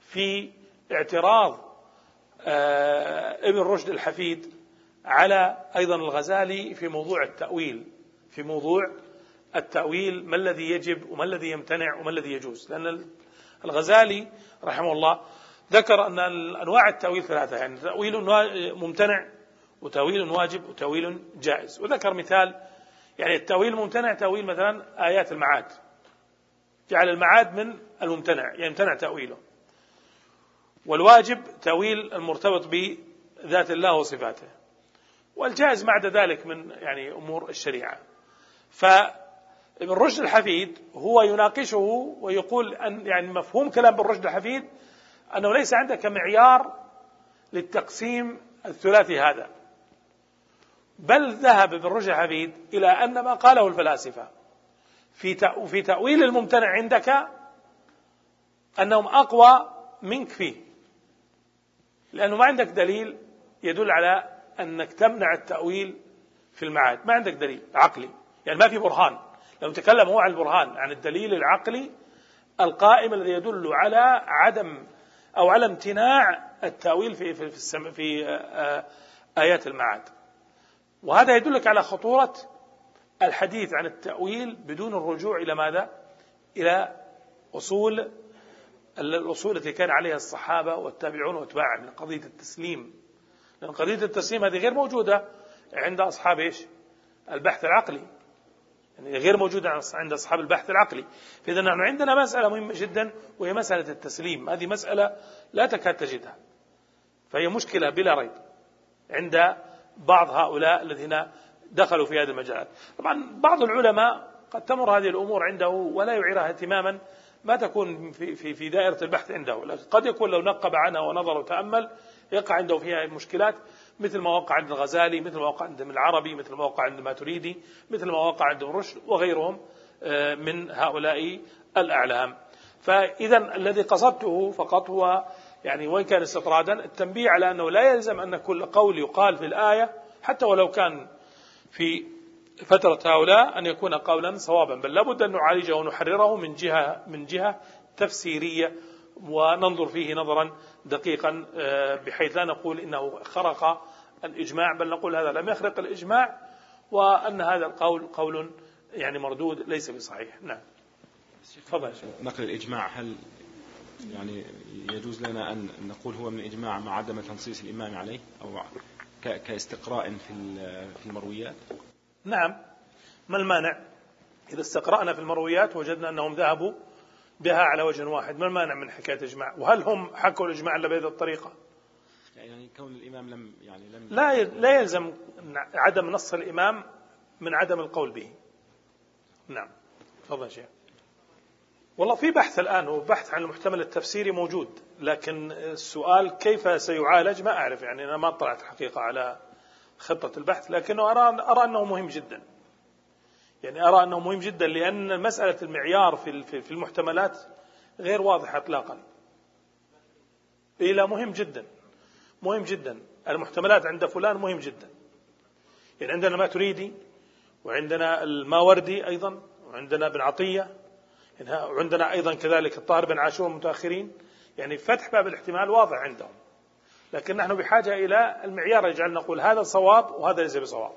في اعتراض آه، ابن رشد الحفيد على أيضا الغزالي في موضوع التأويل في موضوع التأويل ما الذي يجب وما الذي يمتنع وما الذي يجوز. لأن الغزالي رحمه الله ذكر أن أنواع التأويل ثلاثة يعني تأويل ممتنع وتأويل واجب وتأويل جائز. وذكر مثال يعني التأويل الممتنع تأويل مثلا آيات المعاد. جعل المعاد من الممتنع يعني يمتنع تأويله. والواجب تأويل المرتبط بذات الله وصفاته. والجائز بعد ذلك من يعني أمور الشريعة. فابن رشد الحفيد هو يناقشه ويقول أن يعني مفهوم كلام ابن رشد الحفيد أنه ليس عندك معيار للتقسيم الثلاثي هذا. بل ذهب ابن رشد الحفيد إلى أن ما قاله الفلاسفة. في في تأويل الممتنع عندك أنهم أقوى منك فيه. لأنه ما عندك دليل يدل على أنك تمنع التأويل في المعاد. ما عندك دليل عقلي. يعني ما في برهان. لو تكلم هو عن البرهان عن الدليل العقلي القائم الذي يدل على عدم أو على امتناع التأويل في في في, آيات المعاد. وهذا يدلك على خطورة الحديث عن التأويل بدون الرجوع إلى ماذا؟ إلى أصول الأصول التي كان عليها الصحابة والتابعون واتباعهم من قضية التسليم. لأن قضية التسليم هذه غير موجودة عند أصحاب إيش؟ البحث العقلي. يعني غير موجودة عند أصحاب البحث العقلي. فإذا نحن عندنا مسألة مهمة جدا وهي مسألة التسليم. هذه مسألة لا تكاد تجدها. فهي مشكلة بلا ريب. عند بعض هؤلاء الذين دخلوا في هذه المجالات. طبعا بعض العلماء قد تمر هذه الأمور عنده ولا يعيرها اهتماما ما تكون في, في, في دائرة البحث عنده. لكن قد يكون لو نقب عنها ونظر وتأمل يقع عنده فيها مشكلات مثل ما وقع عند الغزالي مثل ما وقع عند العربي مثل ما وقع عند ماتريدي مثل ما وقع عند رشد وغيرهم آه، من هؤلاء الأعلام. فإذا الذي قصدته فقط هو يعني وإن كان استطرادا التنبيه على أنه لا يلزم أن كل قول يقال في الآية حتى ولو كان في فترة هؤلاء أن يكون قولا صوابا بل لابد أن نعالجه ونحرره من جهة من جهة تفسيرية وننظر فيه نظرا دقيقا آه، بحيث لا نقول إنه خرق الإجماع بل نقول هذا لم يخرق الإجماع وأن هذا القول قول يعني مردود ليس بصحيح. نعم. تفضل نقل الإجماع هل يعني يجوز لنا أن نقول هو من الاجماع مع عدم تنصيص الإمام عليه أو كاستقراء في في المرويات؟ نعم. ما المانع؟ إذا استقرأنا في المرويات وجدنا أنهم ذهبوا بها على وجه واحد. ما المانع من حكاية إجماع؟ وهل هم حكوا الإجماع إلا بهذه الطريقة؟ يعني كون الإمام لم يعني لم لا لا يلزم عدم نص الإمام من عدم القول به. نعم. تفضل شيخ. والله في بحث الآن هو بحث عن المحتمل التفسيري موجود لكن السؤال كيف سيعالج؟ ما أعرف يعني أنا ما طلعت حقيقة على خطة البحث لكنه أرى أرى أنه مهم جدا. يعني أرى أنه مهم جدا لأن مسألة المعيار في المحتملات غير واضحة إطلاقا. إلى مهم جدا. مهم جدا. المحتملات عند فلان مهم جدا. يعني عندنا ما تريدي وعندنا الماوردي أيضا وعندنا ابن عطية يعني عندنا أيضا كذلك الطاهر بن عاشور متأخرين. يعني فتح باب الاحتمال واضح عندهم. لكن نحن بحاجة إلى المعيار يجعلنا نقول هذا صواب وهذا ليس بصواب.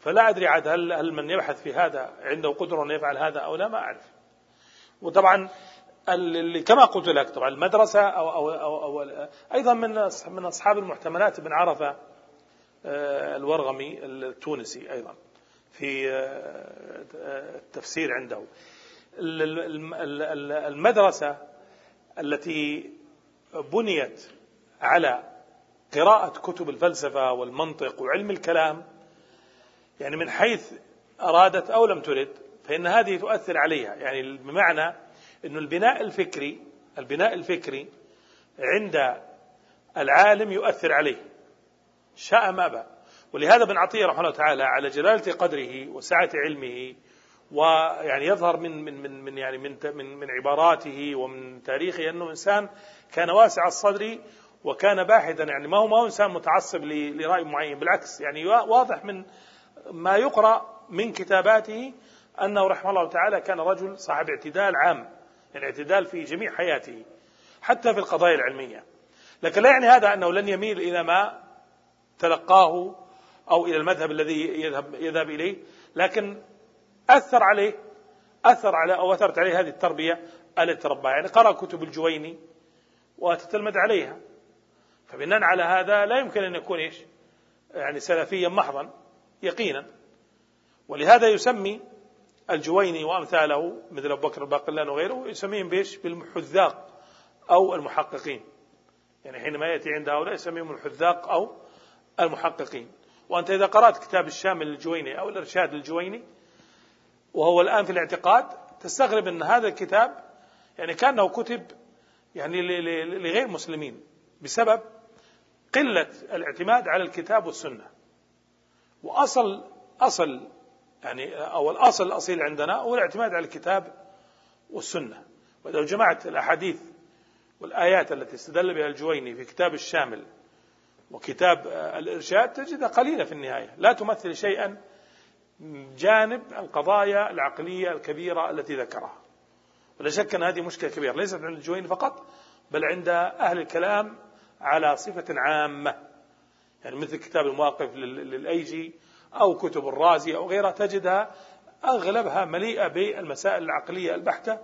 فلا أدري عاد هل, هل من يبحث في هذا عنده قدرة أن يفعل هذا أو لا ما أعرف. وطبعا كما قلت لك طبعا المدرسة أو, أو, أو, أو أيضا من من أصحاب المحتملات ابن عرفة آه، الورغمي التونسي أيضا. في آه، التفسير عنده. المدرسة التي بنيت على قراءة كتب الفلسفة والمنطق وعلم الكلام يعني من حيث أرادت أو لم ترد فإن هذه تؤثر عليها. يعني بمعنى أن البناء الفكري البناء الفكري عند العالم يؤثر عليه شاء ما أبى. ولهذا ابن عطية رحمه الله تعالى على جلالة قدره وسعة علمه ويعني يظهر من من من من يعني من من, من عباراته ومن تاريخه أنه إنسان كان واسع الصدر وكان باحثا يعني ما هو ما هو إنسان متعصب لرأي معين بالعكس يعني واضح من ما يقرأ من كتاباته أنه رحمه الله تعالى كان رجل صاحب اعتدال عام يعني اعتدال في جميع حياته حتى في القضايا العلمية. لكن لا يعني هذا أنه لن يميل إلى ما تلقاه أو إلى المذهب الذي يذهب يذهب إليه. لكن أثر عليه أثر على أو أثرت عليه هذه التربية التي تربى يعني قرأ كتب الجويني وتتلمذ عليها. فبناء على هذا لا يمكن أن يكون إيش؟ يعني سلفيا محضا يقينا. ولهذا يسمي الجويني وأمثاله مثل أبو بكر الباقلان وغيره يسميهم بإيش؟ بالحذاق أو المحققين. يعني حينما يأتي عند هؤلاء يسميهم الحذاق أو المحققين. وأنت إذا قرأت كتاب الشامل للجويني أو الإرشاد للجويني وهو الآن في الاعتقاد تستغرب أن هذا الكتاب يعني كأنه كتب يعني لغير مسلمين بسبب قلة الاعتماد على الكتاب والسنة. وأصل أصل يعني أو الأصل الأصيل عندنا هو الاعتماد على الكتاب والسنة. ولو جمعت الأحاديث والآيات التي استدل بها الجويني في كتاب الشامل وكتاب الإرشاد تجدها قليلة في النهاية. لا تمثل شيئا جانب القضايا العقلية الكبيرة التي ذكرها. ولا شك أن هذه مشكلة كبيرة ليست عند الجويني فقط بل عند أهل الكلام على صفة عامة. يعني مثل كتاب المواقف للأيجي أو كتب الرازي أو غيرها تجدها أغلبها مليئة بالمسائل العقلية البحتة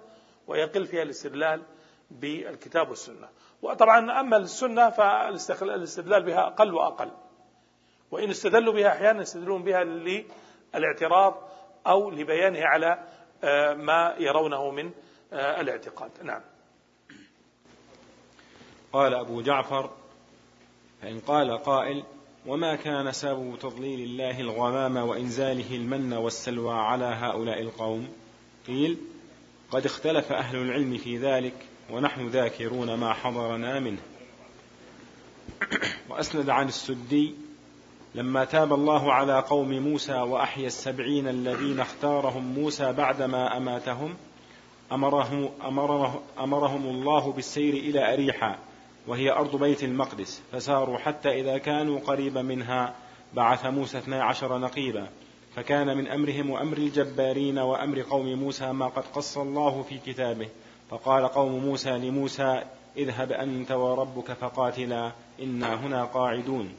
ويقل فيها الاستدلال بالكتاب والسنة. وطبعا أما السنة فالاستدلال بها أقل وأقل. وإن استدلوا بها أحيانا يستدلون بها الاعتراض أو لبيانه على آه، ما يرونه من آه، الاعتقاد. نعم. قال أبو جعفر فإن قال قائل وما كان سبب تضليل الله الغمام وإنزاله المن والسلوى على هؤلاء القوم؟ قيل قد اختلف أهل العلم في ذلك ونحن ذاكرون ما حضرنا منه. *clears throat* وأسند عن السدي لما تاب الله على قوم موسى وأحيا السبعين الذين اختارهم موسى بعدما أماتهم أمره أمره أمرهم الله بالسير إلى أريحا وهي أرض بيت المقدس فساروا حتى إذا كانوا قريبا منها بعث موسى اثني عشر نقيبا. فكان من أمرهم وأمر الجبارين وأمر قوم موسى ما قد قص الله في كتابه. فقال قوم موسى لموسى اذهب أنت وربك فقاتلا إنا هنا قاعدون.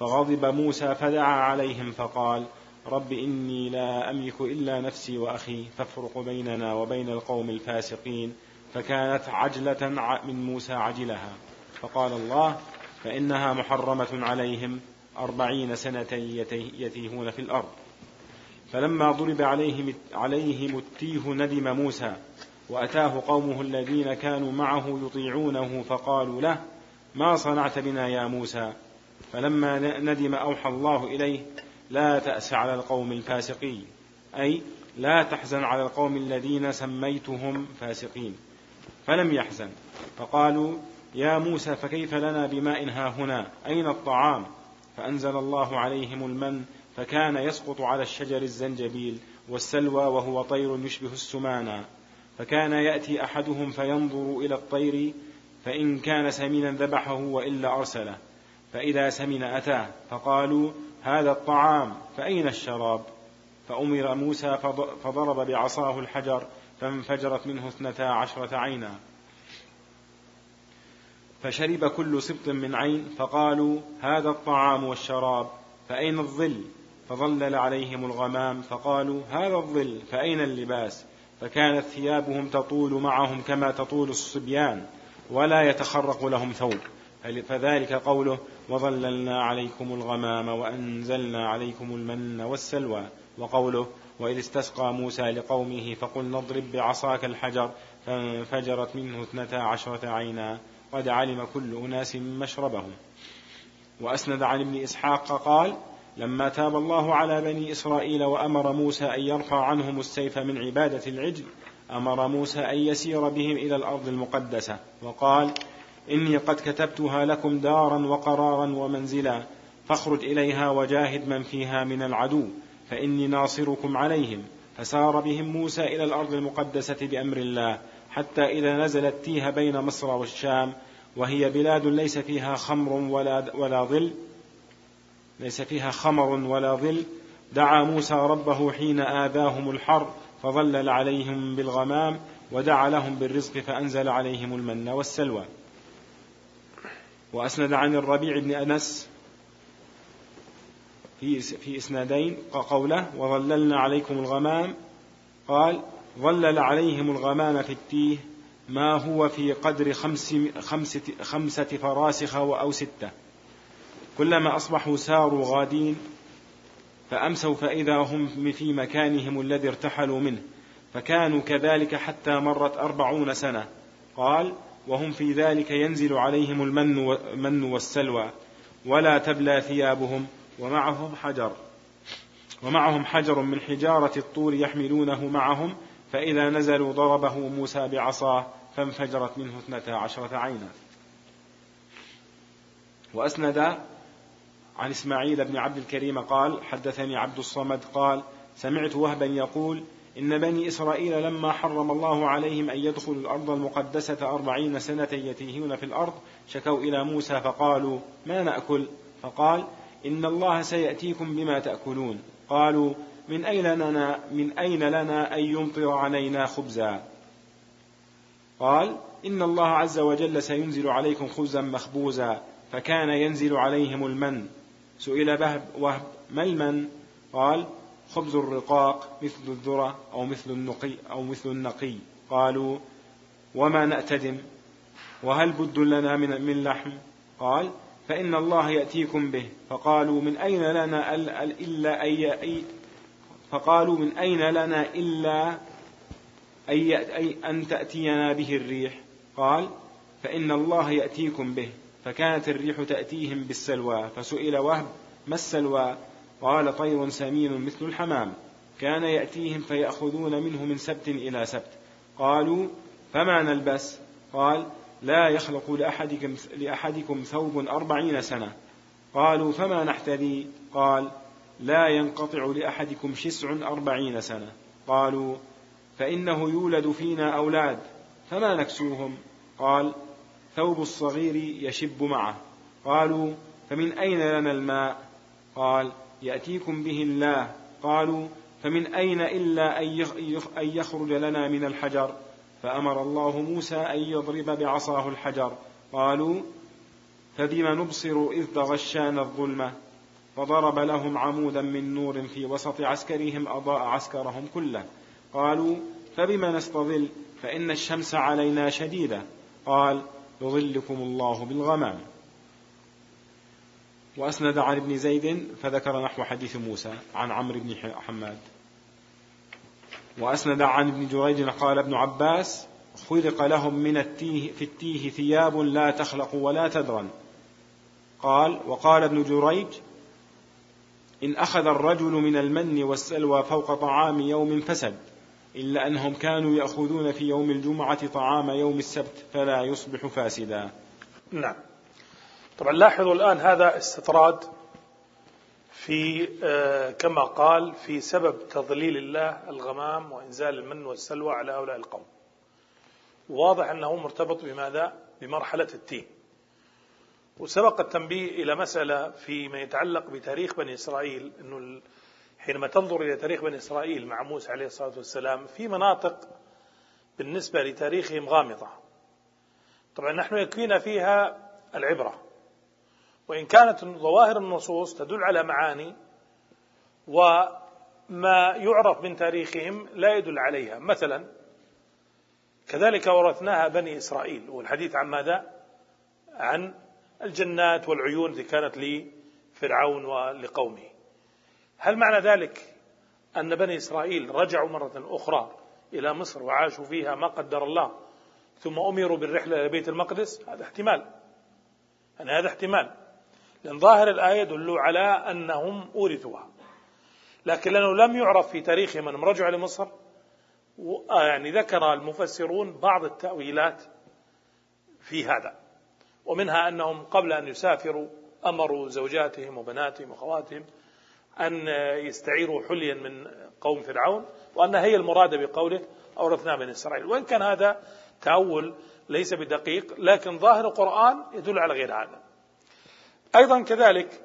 فغضب موسى فدعا عليهم فقال رب إني لا أملك إلا نفسي وأخي فافرق بيننا وبين القوم الفاسقين. فكانت عجلة من موسى عجلها. فقال الله فإنها محرمة عليهم أربعين سنة يتيهون في الأرض. فلما ضرب عليهم عليهم التيه ندم موسى. وأتاه قومه الذين كانوا معه يطيعونه فقالوا له ما صنعت بنا يا موسى؟ فلما ندم أوحى الله إليه لا تأس على القوم الفاسقين. أي لا تحزن على القوم الذين سميتهم فاسقين. فلم يحزن. فقالوا يا موسى فكيف لنا بماء ها هنا؟ أين الطعام؟ فأنزل الله عليهم المن فكان يسقط على الشجر الزنجبيل والسلوى وهو طير يشبه السمانة. فكان يأتي أحدهم فينظر إلى الطير فإن كان سمينا ذبحه وإلا أرسله فإذا سمن أتاه فقالوا هذا الطعام فأين الشراب؟ فأمر موسى فضرب بعصاه الحجر فانفجرت منه اثنتا عشرة عينا. فشرب كل سبط من عين فقالوا هذا الطعام والشراب فأين الظل؟ فظلل عليهم الغمام فقالوا هذا الظل فأين اللباس؟ فكانت ثيابهم تطول معهم كما تطول الصبيان ولا يتخرق لهم ثوب. فذلك قوله وظللنا عليكم الغمام وأنزلنا عليكم المن والسلوى وقوله وإذ استسقى موسى لقومه فقل نضرب بعصاك الحجر فانفجرت منه اثنتا عشرة عينا قد علم كل أناس مشربهم وأسند عن ابن إسحاق قال لما تاب الله على بني إسرائيل وأمر موسى أن يرفع عنهم السيف من عبادة العجل أمر موسى أن يسير بهم إلى الأرض المقدسة وقال إني قد كتبتها لكم دارا وقرارا ومنزلا فاخرج إليها وجاهد من فيها من العدو فإني ناصركم عليهم فسار بهم موسى إلى الأرض المقدسة بأمر الله حتى إذا نزلت تيه بين مصر والشام وهي بلاد ليس فيها خمر ولا, ولا ظل ليس فيها خمر ولا ظل. دعا موسى ربه حين آذاهم الحر فظلل عليهم بالغمام ودعا لهم بالرزق فأنزل عليهم المن والسلوى. وأسند عن الربيع بن أنس في في إسنادين قوله وظللنا عليكم الغمام. قال ظلل عليهم الغمام في التيه ما هو في قدر خمس خمسة, خمسة فراسخ أو ستة. كلما أصبحوا ساروا غادين فأمسوا فإذا هم في مكانهم الذي ارتحلوا منه فكانوا كذلك حتى مرت أربعون سنة. قال وهم في ذلك ينزل عليهم المن والسلوى ولا تبلى ثيابهم ومعهم حجر. ومعهم حجر من حجارة الطور يحملونه معهم فإذا نزلوا ضربه موسى بعصاه فانفجرت منه اثنتا عشرة عينا. وأسند عن إسماعيل بن عبد الكريم قال حدثني عبد الصمد قال سمعت وهبا يقول إن بني إسرائيل لما حرم الله عليهم أن يدخلوا الأرض المقدسة أربعين سنة يتيهون في الأرض شكوا إلى موسى فقالوا ما نأكل؟ فقال إن الله سيأتيكم بما تأكلون. قالوا من أين لنا من أين لنا أن يمطر علينا خبزا؟ قال إن الله عز وجل سينزل عليكم خبزا مخبوزا فكان ينزل عليهم المن. سئل بهب وهب ما المن قال خبز الرقاق مثل الذرة أو مثل النقي أو مثل النقي. قالوا وما نأتدم؟ وهل بد لنا من, من لحم؟ قال فإن الله يأتيكم به. فقالوا من أين لنا إلا أي فقالوا من أين لنا إلا أي أن تأتينا به الريح؟ قال فإن الله يأتيكم به. فكانت الريح تأتيهم بالسلوى فسئل وهب ما السلوى؟ قال طير سمين مثل الحمام. كان يأتيهم فيأخذون منه من سبت إلى سبت. قالوا فما نلبس؟ قال لا يخلق لأحدكم, لأحدكم ثوب أربعين سنة. قالوا فما نحتذي؟ قال لا ينقطع لأحدكم شسع أربعين سنة. قالوا فإنه يولد فينا أولاد فما نكسوهم؟ قال ثوب الصغير يشب معه. قالوا فمن أين لنا الماء؟ قال يأتيكم به الله. قالوا فمن أين إلا أن يخرج لنا من الحجر؟ فأمر الله موسى أن يضرب بعصاه الحجر. قالوا فبم نبصر إذ تغشانا الظلمة؟ فضرب لهم عمودا من نور في وسط عسكرهم أضاء عسكرهم كله. قالوا فبما نستظل؟ فإن الشمس علينا شديدة. قال يظلكم الله بالغمام. وأسند عن ابن زيد فذكر نحو حديث موسى عن عمرو بن حماد. وأسند عن ابن جريج قال ابن عباس خلق لهم من التيه في التيه ثياب لا تخلق ولا تدرن قال وقال ابن جريج إن أخذ الرجل من المن والسلوى فوق طعام يوم فسد. إلا أنهم كانوا يأخذون في يوم الجمعة طعام يوم السبت فلا يصبح فاسدا. نعم. طبعا لاحظوا الآن هذا استطراد في آه، كما قال في سبب تضليل الله الغمام وإنزال المن والسلوى على هؤلاء القوم. واضح أنه مرتبط بماذا؟ بمرحلة التين. وسبق التنبيه إلى مسألة فيما يتعلق بتاريخ بني إسرائيل أنه حينما تنظر إلى تاريخ بني إسرائيل مع موسى عليه الصلاة والسلام في مناطق بالنسبة لتاريخهم غامضة. طبعا نحن يكفينا فيها العبرة. وإن كانت ظواهر النصوص تدل على معاني وما يعرف من تاريخهم لا يدل عليها. مثلا كذلك ورثناها بني إسرائيل. والحديث عن ماذا؟ عن الجنات والعيون التي كانت لفرعون ولقومه. هل معنى ذلك أن بني إسرائيل رجعوا مرة أخرى إلى مصر وعاشوا فيها ما قدر الله ثم أمروا بالرحلة إلى بيت المقدس؟ هذا احتمال. يعني هذا احتمال. لأن ظاهر الآية يدل على أنهم أورثوها. لكن لأنه لم يعرف في تاريخهم أنهم رجعوا لمصر آه، يعني ذكر المفسرون بعض التأويلات في هذا. ومنها أنهم قبل أن يسافروا أمروا زوجاتهم وبناتهم وخواتهم أن يستعيروا حليا من قوم فرعون وأن هي المرادة بقوله أورثنا بني إسرائيل. وإن كان هذا تأول ليس بدقيق لكن ظاهر القرآن يدل على غير هذا. أيضا كذلك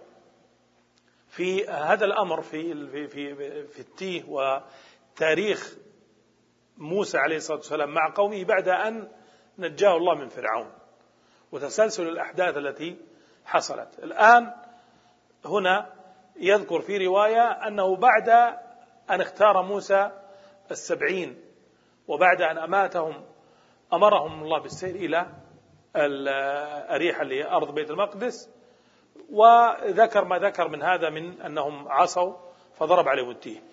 في هذا الأمر في في في, في التيه وتاريخ موسى عليه الصلاة والسلام مع قومه بعد أن نجاه الله من فرعون وتسلسل الأحداث التي حصلت. الآن هنا يذكر في رواية أنه بعد أن اختار موسى السبعين وبعد أن أماتهم أمرهم الله بالسير إلى الأريحة أرض بيت المقدس وذكر ما ذكر من هذا من أنهم عصوا فضرب عليهم التيه.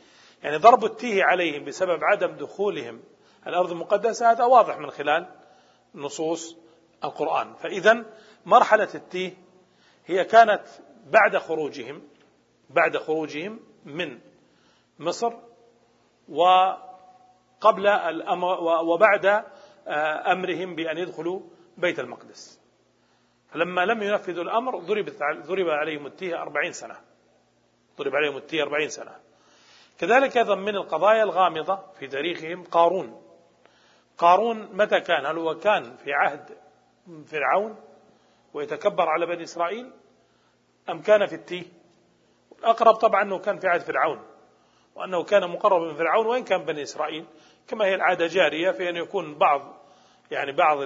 يعني ضرب التيه عليهم بسبب عدم دخولهم الأرض المقدسة هذا واضح من خلال نصوص القرآن. فإذا مرحلة التيه هي كانت بعد خروجهم بعد خروجهم من مصر وقبل الأمر وبعد آه، أمرهم بأن يدخلوا بيت المقدس. فلما لم ينفذوا الأمر ضربت ضرب عليهم التيه أربعين سنة. ضرب عليهم التيه أربعين سنة. كذلك أيضا من القضايا الغامضة في تاريخهم قارون. قارون متى كان؟ هل هو كان في عهد فرعون ويتكبر على بني إسرائيل أم كان في التيه؟ الأقرب طبعا أنه كان في عهد فرعون وأنه كان مقربا من فرعون وإن كان بني إسرائيل كما هي العادة جارية في أن يكون بعض يعني بعض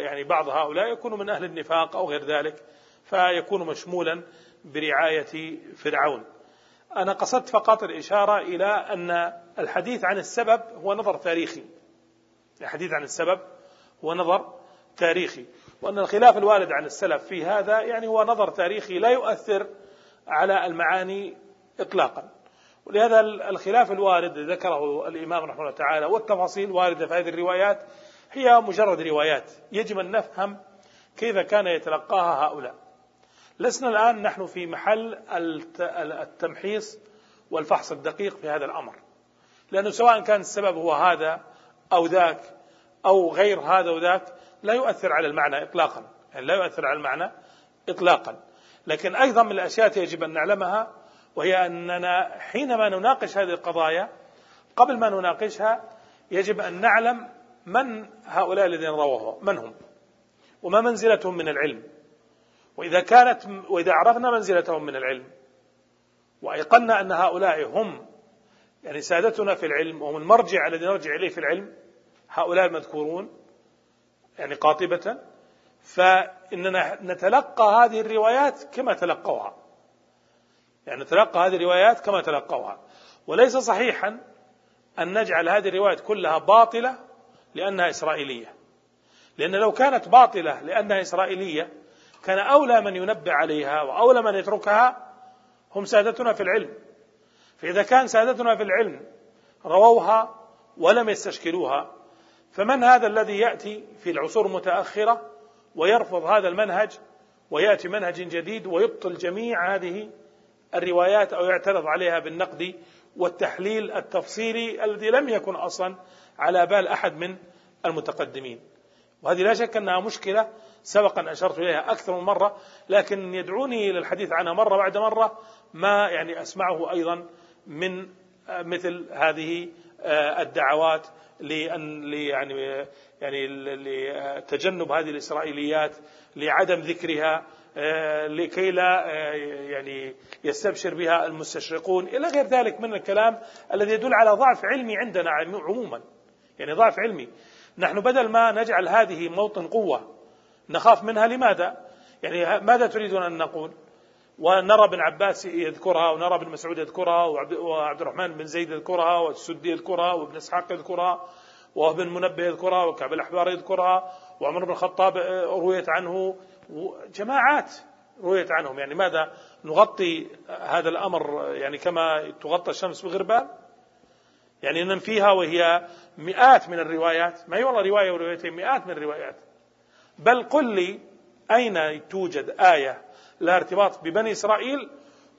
يعني بعض هؤلاء يكون من أهل النفاق أو غير ذلك فيكون مشمولا برعاية فرعون. أنا قصدت فقط الإشارة إلى أن الحديث عن السبب هو نظر تاريخي. الحديث عن السبب هو نظر تاريخي وأن الخلاف الوارد عن السلف في هذا يعني هو نظر تاريخي لا يؤثر على المعاني إطلاقا. ولهذا الخلاف الوارد ذكره الإمام رحمه الله تعالى والتفاصيل واردة في هذه الروايات هي مجرد روايات. يجب أن نفهم كيف كان يتلقاها هؤلاء. لسنا الآن نحن في محل التمحيص والفحص الدقيق في هذا الأمر. لأنه سواء كان السبب هو هذا أو ذاك أو غير هذا وذاك لا يؤثر على المعنى إطلاقا. يعني لا يؤثر على المعنى إطلاقا. لكن أيضا من الأشياء يجب أن نعلمها وهي أننا حينما نناقش هذه القضايا قبل ما نناقشها يجب أن نعلم من هؤلاء الذين رووها من هم وما منزلتهم من العلم. وإذا كانت وإذا عرفنا منزلتهم من العلم وأيقنا أن هؤلاء هم يعني سادتنا في العلم وهم المرجع الذي نرجع إليه في العلم هؤلاء المذكورون يعني قاطبة فإننا نتلقى هذه الروايات كما تلقوها. يعني نتلقى هذه الروايات كما تلقوها. وليس صحيحا أن نجعل هذه الروايات كلها باطلة لأنها إسرائيلية. لأن لو كانت باطلة لأنها إسرائيلية كان أولى من ينبه عليها وأولى من يتركها هم سادتنا في العلم. فإذا كان سادتنا في العلم رووها ولم يستشكلوها فمن هذا الذي يأتي في العصور المتأخرة؟ ويرفض هذا المنهج ويأتي منهج جديد ويبطل جميع هذه الروايات أو يعترض عليها بالنقد والتحليل التفصيلي الذي لم يكن أصلا على بال أحد من المتقدمين. وهذه لا شك أنها مشكلة سبق أن أشرت إليها أكثر من مرة لكن يدعوني إلى الحديث عنها مرة بعد مرة ما يعني أسمعه أيضا من مثل هذه الدعوات لأن يعني يعني لتجنب هذه الإسرائيليات لعدم ذكرها آه، لكي لا آه، يعني يستبشر بها المستشرقون. إلى غير ذلك من الكلام الذي يدل على ضعف علمي عندنا عموما. يعني ضعف علمي. نحن بدل ما نجعل هذه موطن قوة نخاف منها لماذا؟ يعني ماذا تريدون أن نقول؟ ونرى ابن عباس يذكرها ونرى ابن مسعود يذكرها وعبد الرحمن بن زيد يذكرها والسدي يذكرها وابن إسحاق يذكرها وابن منبه يذكرها وكعب الأحبار يذكرها وعمر بن الخطاب آه، رويت عنه. جماعات رويت عنهم. يعني ماذا؟ نغطي هذا الأمر يعني كما تغطى الشمس بغربال. يعني ننفيها وهي مئات من الروايات. ما هي والله رواية وروايتين؟ مئات من الروايات. بل قل لي أين توجد آية لها ارتباط ببني إسرائيل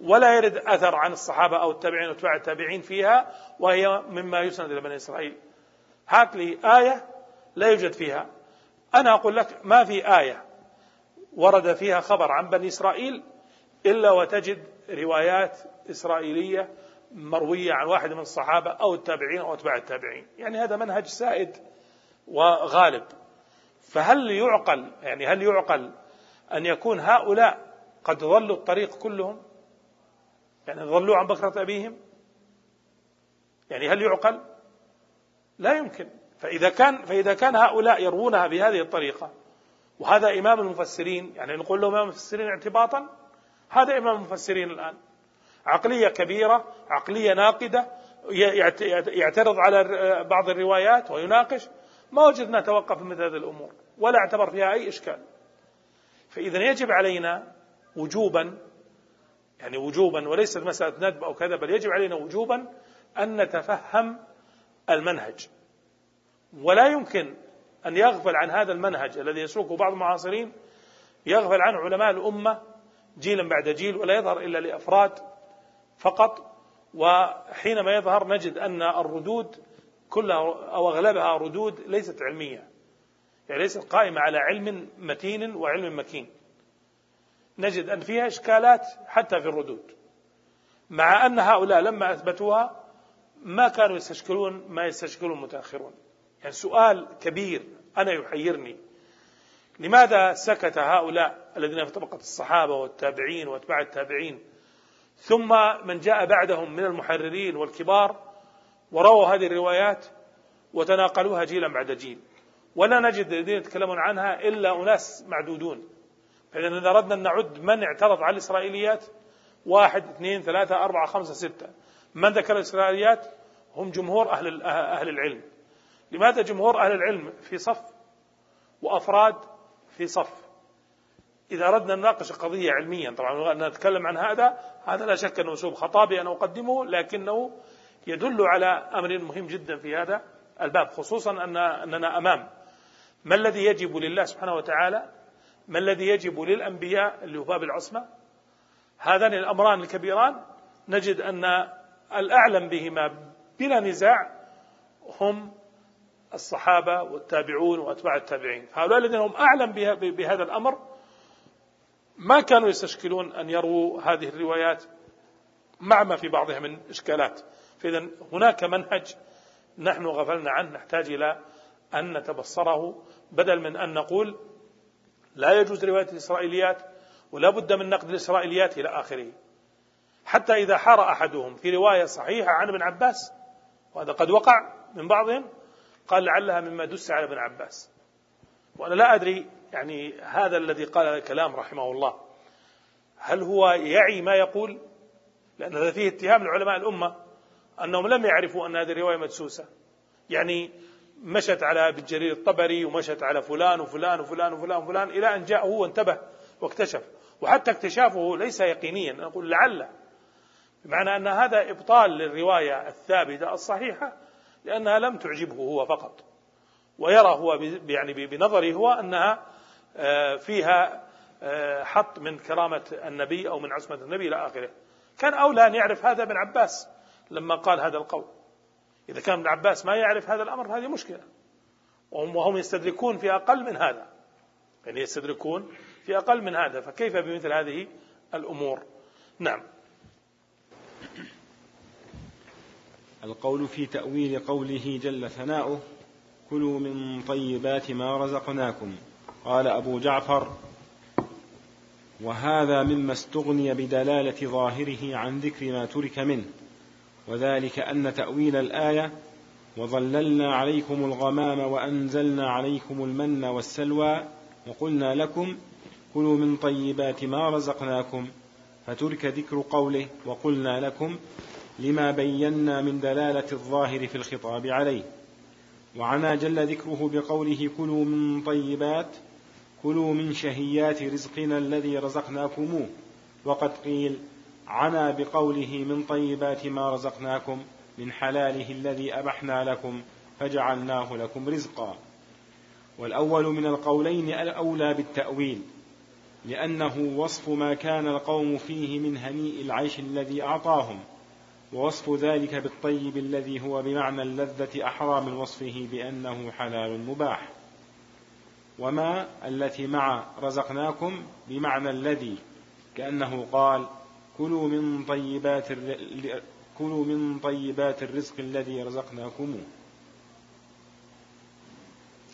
ولا يرد أثر عن الصحابة أو التابعين وأتباع التابعين فيها وهي مما يسند إلى بني إسرائيل. هات لي آية لا يوجد فيها. أنا أقول لك ما في آية ورد فيها خبر عن بني إسرائيل إلا وتجد روايات إسرائيلية مروية عن واحد من الصحابة أو التابعين أو أتباع التابعين، يعني هذا منهج سائد وغالب. فهل يعقل يعني هل يعقل أن يكون هؤلاء قد ضلوا الطريق كلهم؟ يعني ضلوا عن بكرة أبيهم؟ يعني هل يعقل؟ لا يمكن فإذا كان فإذا كان هؤلاء يروونها بهذه الطريقة وهذا إمام المفسرين يعني نقول له إمام المفسرين اعتباطا هذا إمام المفسرين الآن عقلية كبيرة عقلية ناقدة يعترض على بعض الروايات ويناقش ما وجدنا توقف مثل هذه الأمور ولا اعتبر فيها أي إشكال فإذا يجب علينا وجوبا يعني وجوبا وليست مسألة ندب أو كذا بل يجب علينا وجوبا أن نتفهم المنهج. ولا يمكن أن يغفل عن هذا المنهج الذي يسلكه بعض المعاصرين يغفل عنه علماء الأمة جيلا بعد جيل ولا يظهر إلا لأفراد فقط. وحينما يظهر نجد أن الردود كلها أو أغلبها ردود ليست علمية يعني ليست قائمة على علم متين وعلم مكين. نجد أن فيها إشكالات حتى في الردود. مع أن هؤلاء لما أثبتوها ما كانوا يستشكلون ما يستشكلون المتأخرون يعني سؤال كبير أنا يحيرني. لماذا سكت هؤلاء الذين في طبقة الصحابة والتابعين وأتباع التابعين ثم من جاء بعدهم من المحررين والكبار ورووا هذه الروايات وتناقلوها جيلا بعد جيل. ولا نجد الذين يتكلمون عنها إلا أناس معدودون. فإذا إذا أردنا أن نعد من اعترض على الإسرائيليات واحد اثنين ثلاثة أربعة خمسة ستة. من ذكر الإسرائيليات؟ هم جمهور أهل أهل العلم. لماذا جمهور أهل العلم في صف وأفراد في صف؟ إذا أردنا أن نناقش قضية علميا طبعا نتكلم عن هذا هذا لا شك أنه أسلوب خطابي أنا أقدمه لكنه يدل على أمر مهم جدا في هذا الباب خصوصا أن أننا أمام. ما الذي يجب لله سبحانه وتعالى ما الذي يجب للأنبياء اللي هو باب العصمة؟ هذان الأمران الكبيران. نجد أن الأعلم بهما بلا نزاع هم الصحابة والتابعون وأتباع التابعين. هؤلاء الذين هم أعلم بهذا الأمر ما كانوا يستشكلون أن يرووا هذه الروايات مع ما في بعضها من إشكالات. فإذا هناك منهج نحن غفلنا عنه نحتاج إلى أن نتبصره بدل من أن نقول لا يجوز رواية الإسرائيليات ولا بد من نقد الإسرائيليات إلى آخره. حتى إذا حار أحدهم في رواية صحيحة عن ابن عباس وهذا قد وقع من بعضهم قال لعلها مما دس على ابن عباس. وأنا لا أدري يعني هذا الذي قال الكلام رحمه الله. هل هو يعي ما يقول؟ لأن هذا فيه اتهام لعلماء الأمة أنهم لم يعرفوا أن هذه الرواية مدسوسة. يعني مشت على ابن جرير الطبري ومشت على فلان وفلان وفلان وفلان وفلان إلى أن جاء هو وانتبه واكتشف. وحتى اكتشافه ليس يقينيا. نقول لعل بمعنى أن هذا إبطال للرواية الثابتة الصحيحة لأنها لم تعجبه هو فقط. ويرى هو يعني بنظره هو أنها آه، فيها آه، حط من كرامة النبي أو من عصمة النبي إلى آخره. كان أولى أن يعرف هذا ابن عباس لما قال هذا القول. إذا كان ابن عباس ما يعرف هذا الأمر هذه مشكلة. وهم, وهم يستدركون في أقل من هذا. يعني يستدركون في أقل من هذا فكيف بمثل هذه الأمور؟ نعم. القول في تأويل قوله جل ثناؤه كلوا من طيبات ما رزقناكم. قال أبو جعفر وهذا مما استغني بدلالة ظاهره عن ذكر ما ترك منه. وذلك أن تأويل الآية وظللنا عليكم الغمام وأنزلنا عليكم المن والسلوى وقلنا لكم كلوا من طيبات ما رزقناكم فترك ذكر قوله وقلنا لكم لما بينا من دلالة الظاهر في الخطاب عليه. وعنا جل ذكره بقوله كلوا من طيبات كلوا من شهيات رزقنا الذي رزقناكموه. وقد قيل عنا بقوله من طيبات ما رزقناكم من حلاله الذي أبحنا لكم فجعلناه لكم رزقا. والأول من القولين الأولى بالتأويل لأنه وصف ما كان القوم فيه من هنيء العيش الذي أعطاهم ووصف ذلك بالطيب الذي هو بمعنى اللذة أحرى من وصفه بأنه حلال مباح. وما التي مع رزقناكم بمعنى الذي كأنه قال كلوا من طيبات كلوا من طيبات الرزق الذي رزقناكم.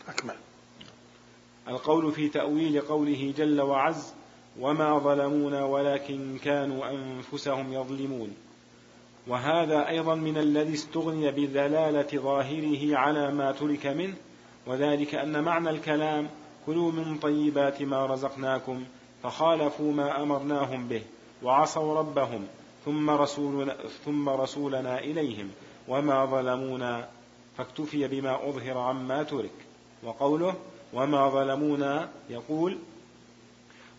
أكمل. القول في تأويل قوله جل وعز وما ظلمونا ولكن كانوا أنفسهم يظلمون. وهذا أيضا من الذي استغني بدلالة ظاهره على ما ترك منه وذلك أن معنى الكلام كلوا من طيبات ما رزقناكم فخالفوا ما أمرناهم به. وعصوا ربهم ثم رسولنا, ثم رسولنا إليهم وما ظلمونا فاكتفي بما أظهر عما ترك. وقوله وما ظلمونا يقول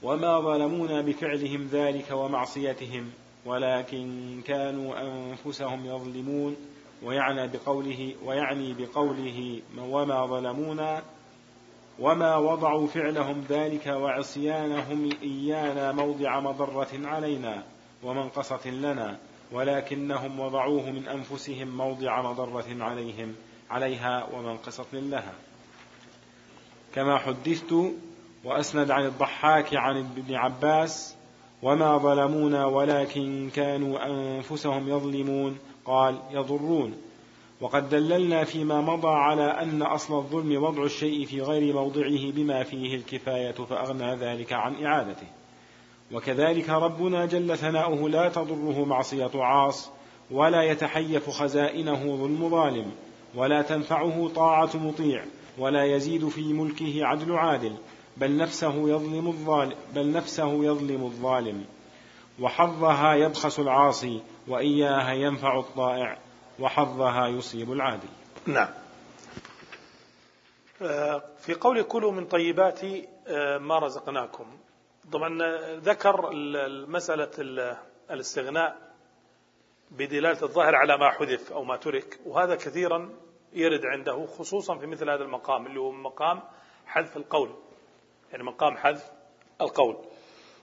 وما ظلمونا بفعلهم ذلك ومعصيتهم ولكن كانوا أنفسهم يظلمون. ويعني بقوله ويعني بقوله وما ظلمونا وما وضعوا فعلهم ذلك وعصيانهم إيانا موضع مضرة علينا ومنقصة لنا ولكنهم وضعوه من أنفسهم موضع مضرة عليهم عليها ومنقصة لها. كما حدثت وأسند عن الضحاك عن ابن عباس وما ظلمونا ولكن كانوا أنفسهم يظلمون قال يضرون. وقد دللنا فيما مضى على أن أصل الظلم وضع الشيء في غير موضعه بما فيه الكفاية فأغنى ذلك عن إعادته. وكذلك ربنا جل ثناؤه لا تضره معصية عاص ولا يتحيف خزائنه ظلم ظالم ولا تنفعه طاعة مطيع ولا يزيد في ملكه عدل عادل بل نفسه يظلم الظالم بل نفسه يظلم الظالم. وحظها يبخس العاصي وإياها ينفع الطائع. وحظها يصيب العادل. نعم. آه، في قول كلوا من طيبات آه، ما رزقناكم. طبعا ذكر مسألة الاستغناء بدلالة الظاهر على ما حذف أو ما ترك وهذا كثيرا يرد عنده خصوصا في مثل هذا المقام اللي هو مقام حذف القول. يعني مقام حذف القول.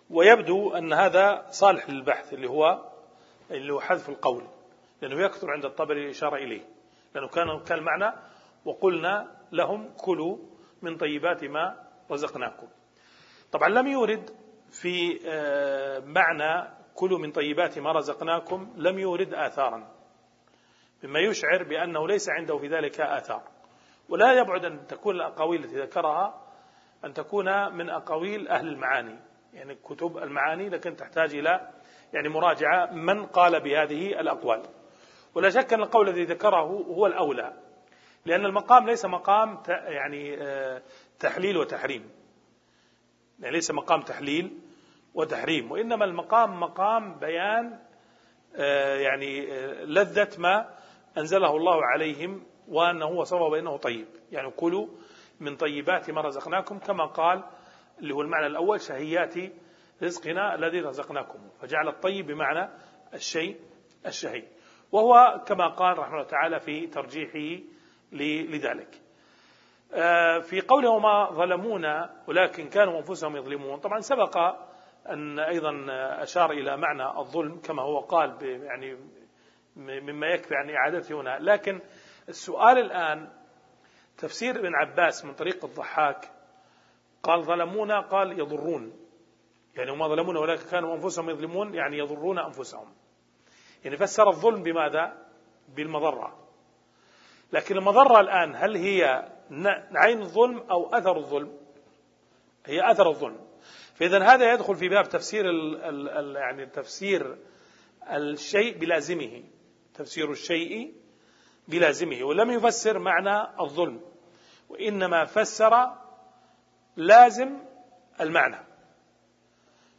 ويبدو أن هذا صالح للبحث اللي هو اللي هو حذف القول. لأنه يكثر عند الطبري الإشارة إليه. لأنه كان كان المعنى وقلنا لهم كلوا من طيبات ما رزقناكم. طبعا لم يورد في آه، معنى كلوا من طيبات ما رزقناكم لم يورد آثارا. مما يشعر بأنه ليس عنده في ذلك آثار. ولا يبعد أن تكون الأقاويل التي ذكرها أن تكون من أقاويل أهل المعاني. يعني كتب المعاني لكن تحتاج إلى يعني مراجعة من قال بهذه الأقوال. ولا شك أن القول الذي ذكره هو الأولى لأن المقام ليس مقام يعني آه، تحليل وتحريم. يعني ليس مقام تحليل وتحريم وإنما المقام مقام بيان آه، يعني آه، لذة ما أنزله الله عليهم وأنه وصفه بأنه طيب. يعني كلوا من طيبات ما رزقناكم كما قال اللي هو المعنى الأول شهيات رزقنا الذي رزقناكم. فجعل الطيب بمعنى الشيء الشهي. وهو كما قال رحمه الله تعالى في ترجيحه لذلك. آه، في قوله وما ظلمونا ولكن كانوا أنفسهم يظلمون. طبعا سبق أن أيضا أشار إلى معنى الظلم كما هو قال يعني مما يكفي عن إعادته هنا. لكن السؤال الآن تفسير ابن عباس من طريق الضحاك قال ظلمونا قال يضرون. يعني وما ظلمونا ولكن كانوا أنفسهم يظلمون يعني يضرون أنفسهم. يعني فسر الظلم بماذا؟ بالمضرة. لكن المضرة الآن هل هي عين الظلم أو أثر الظلم؟ هي أثر الظلم. فإذا هذا يدخل في باب تفسير ال ال ال يعني تفسير الشيء بلازمه. تفسير الشيء بلازمه. ولم يفسر معنى الظلم. وإنما فسر لازم المعنى.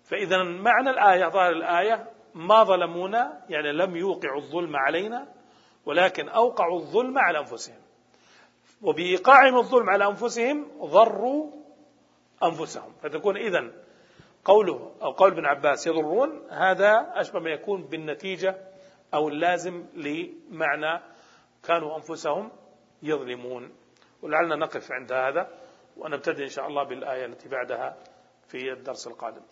فإذا معنى الآية ظاهر الآية ما ظلمونا يعني لم يوقعوا الظلم علينا ولكن أوقعوا الظلم على أنفسهم. وبإيقاعهم الظلم على أنفسهم ضروا أنفسهم. فتكون إذن قوله أو قول ابن عباس يضرون هذا أشبه ما يكون بالنتيجة أو اللازم لمعنى كانوا أنفسهم يظلمون. ولعلنا نقف عند هذا ونبتدئ إن شاء الله بالآية التي بعدها في الدرس القادم.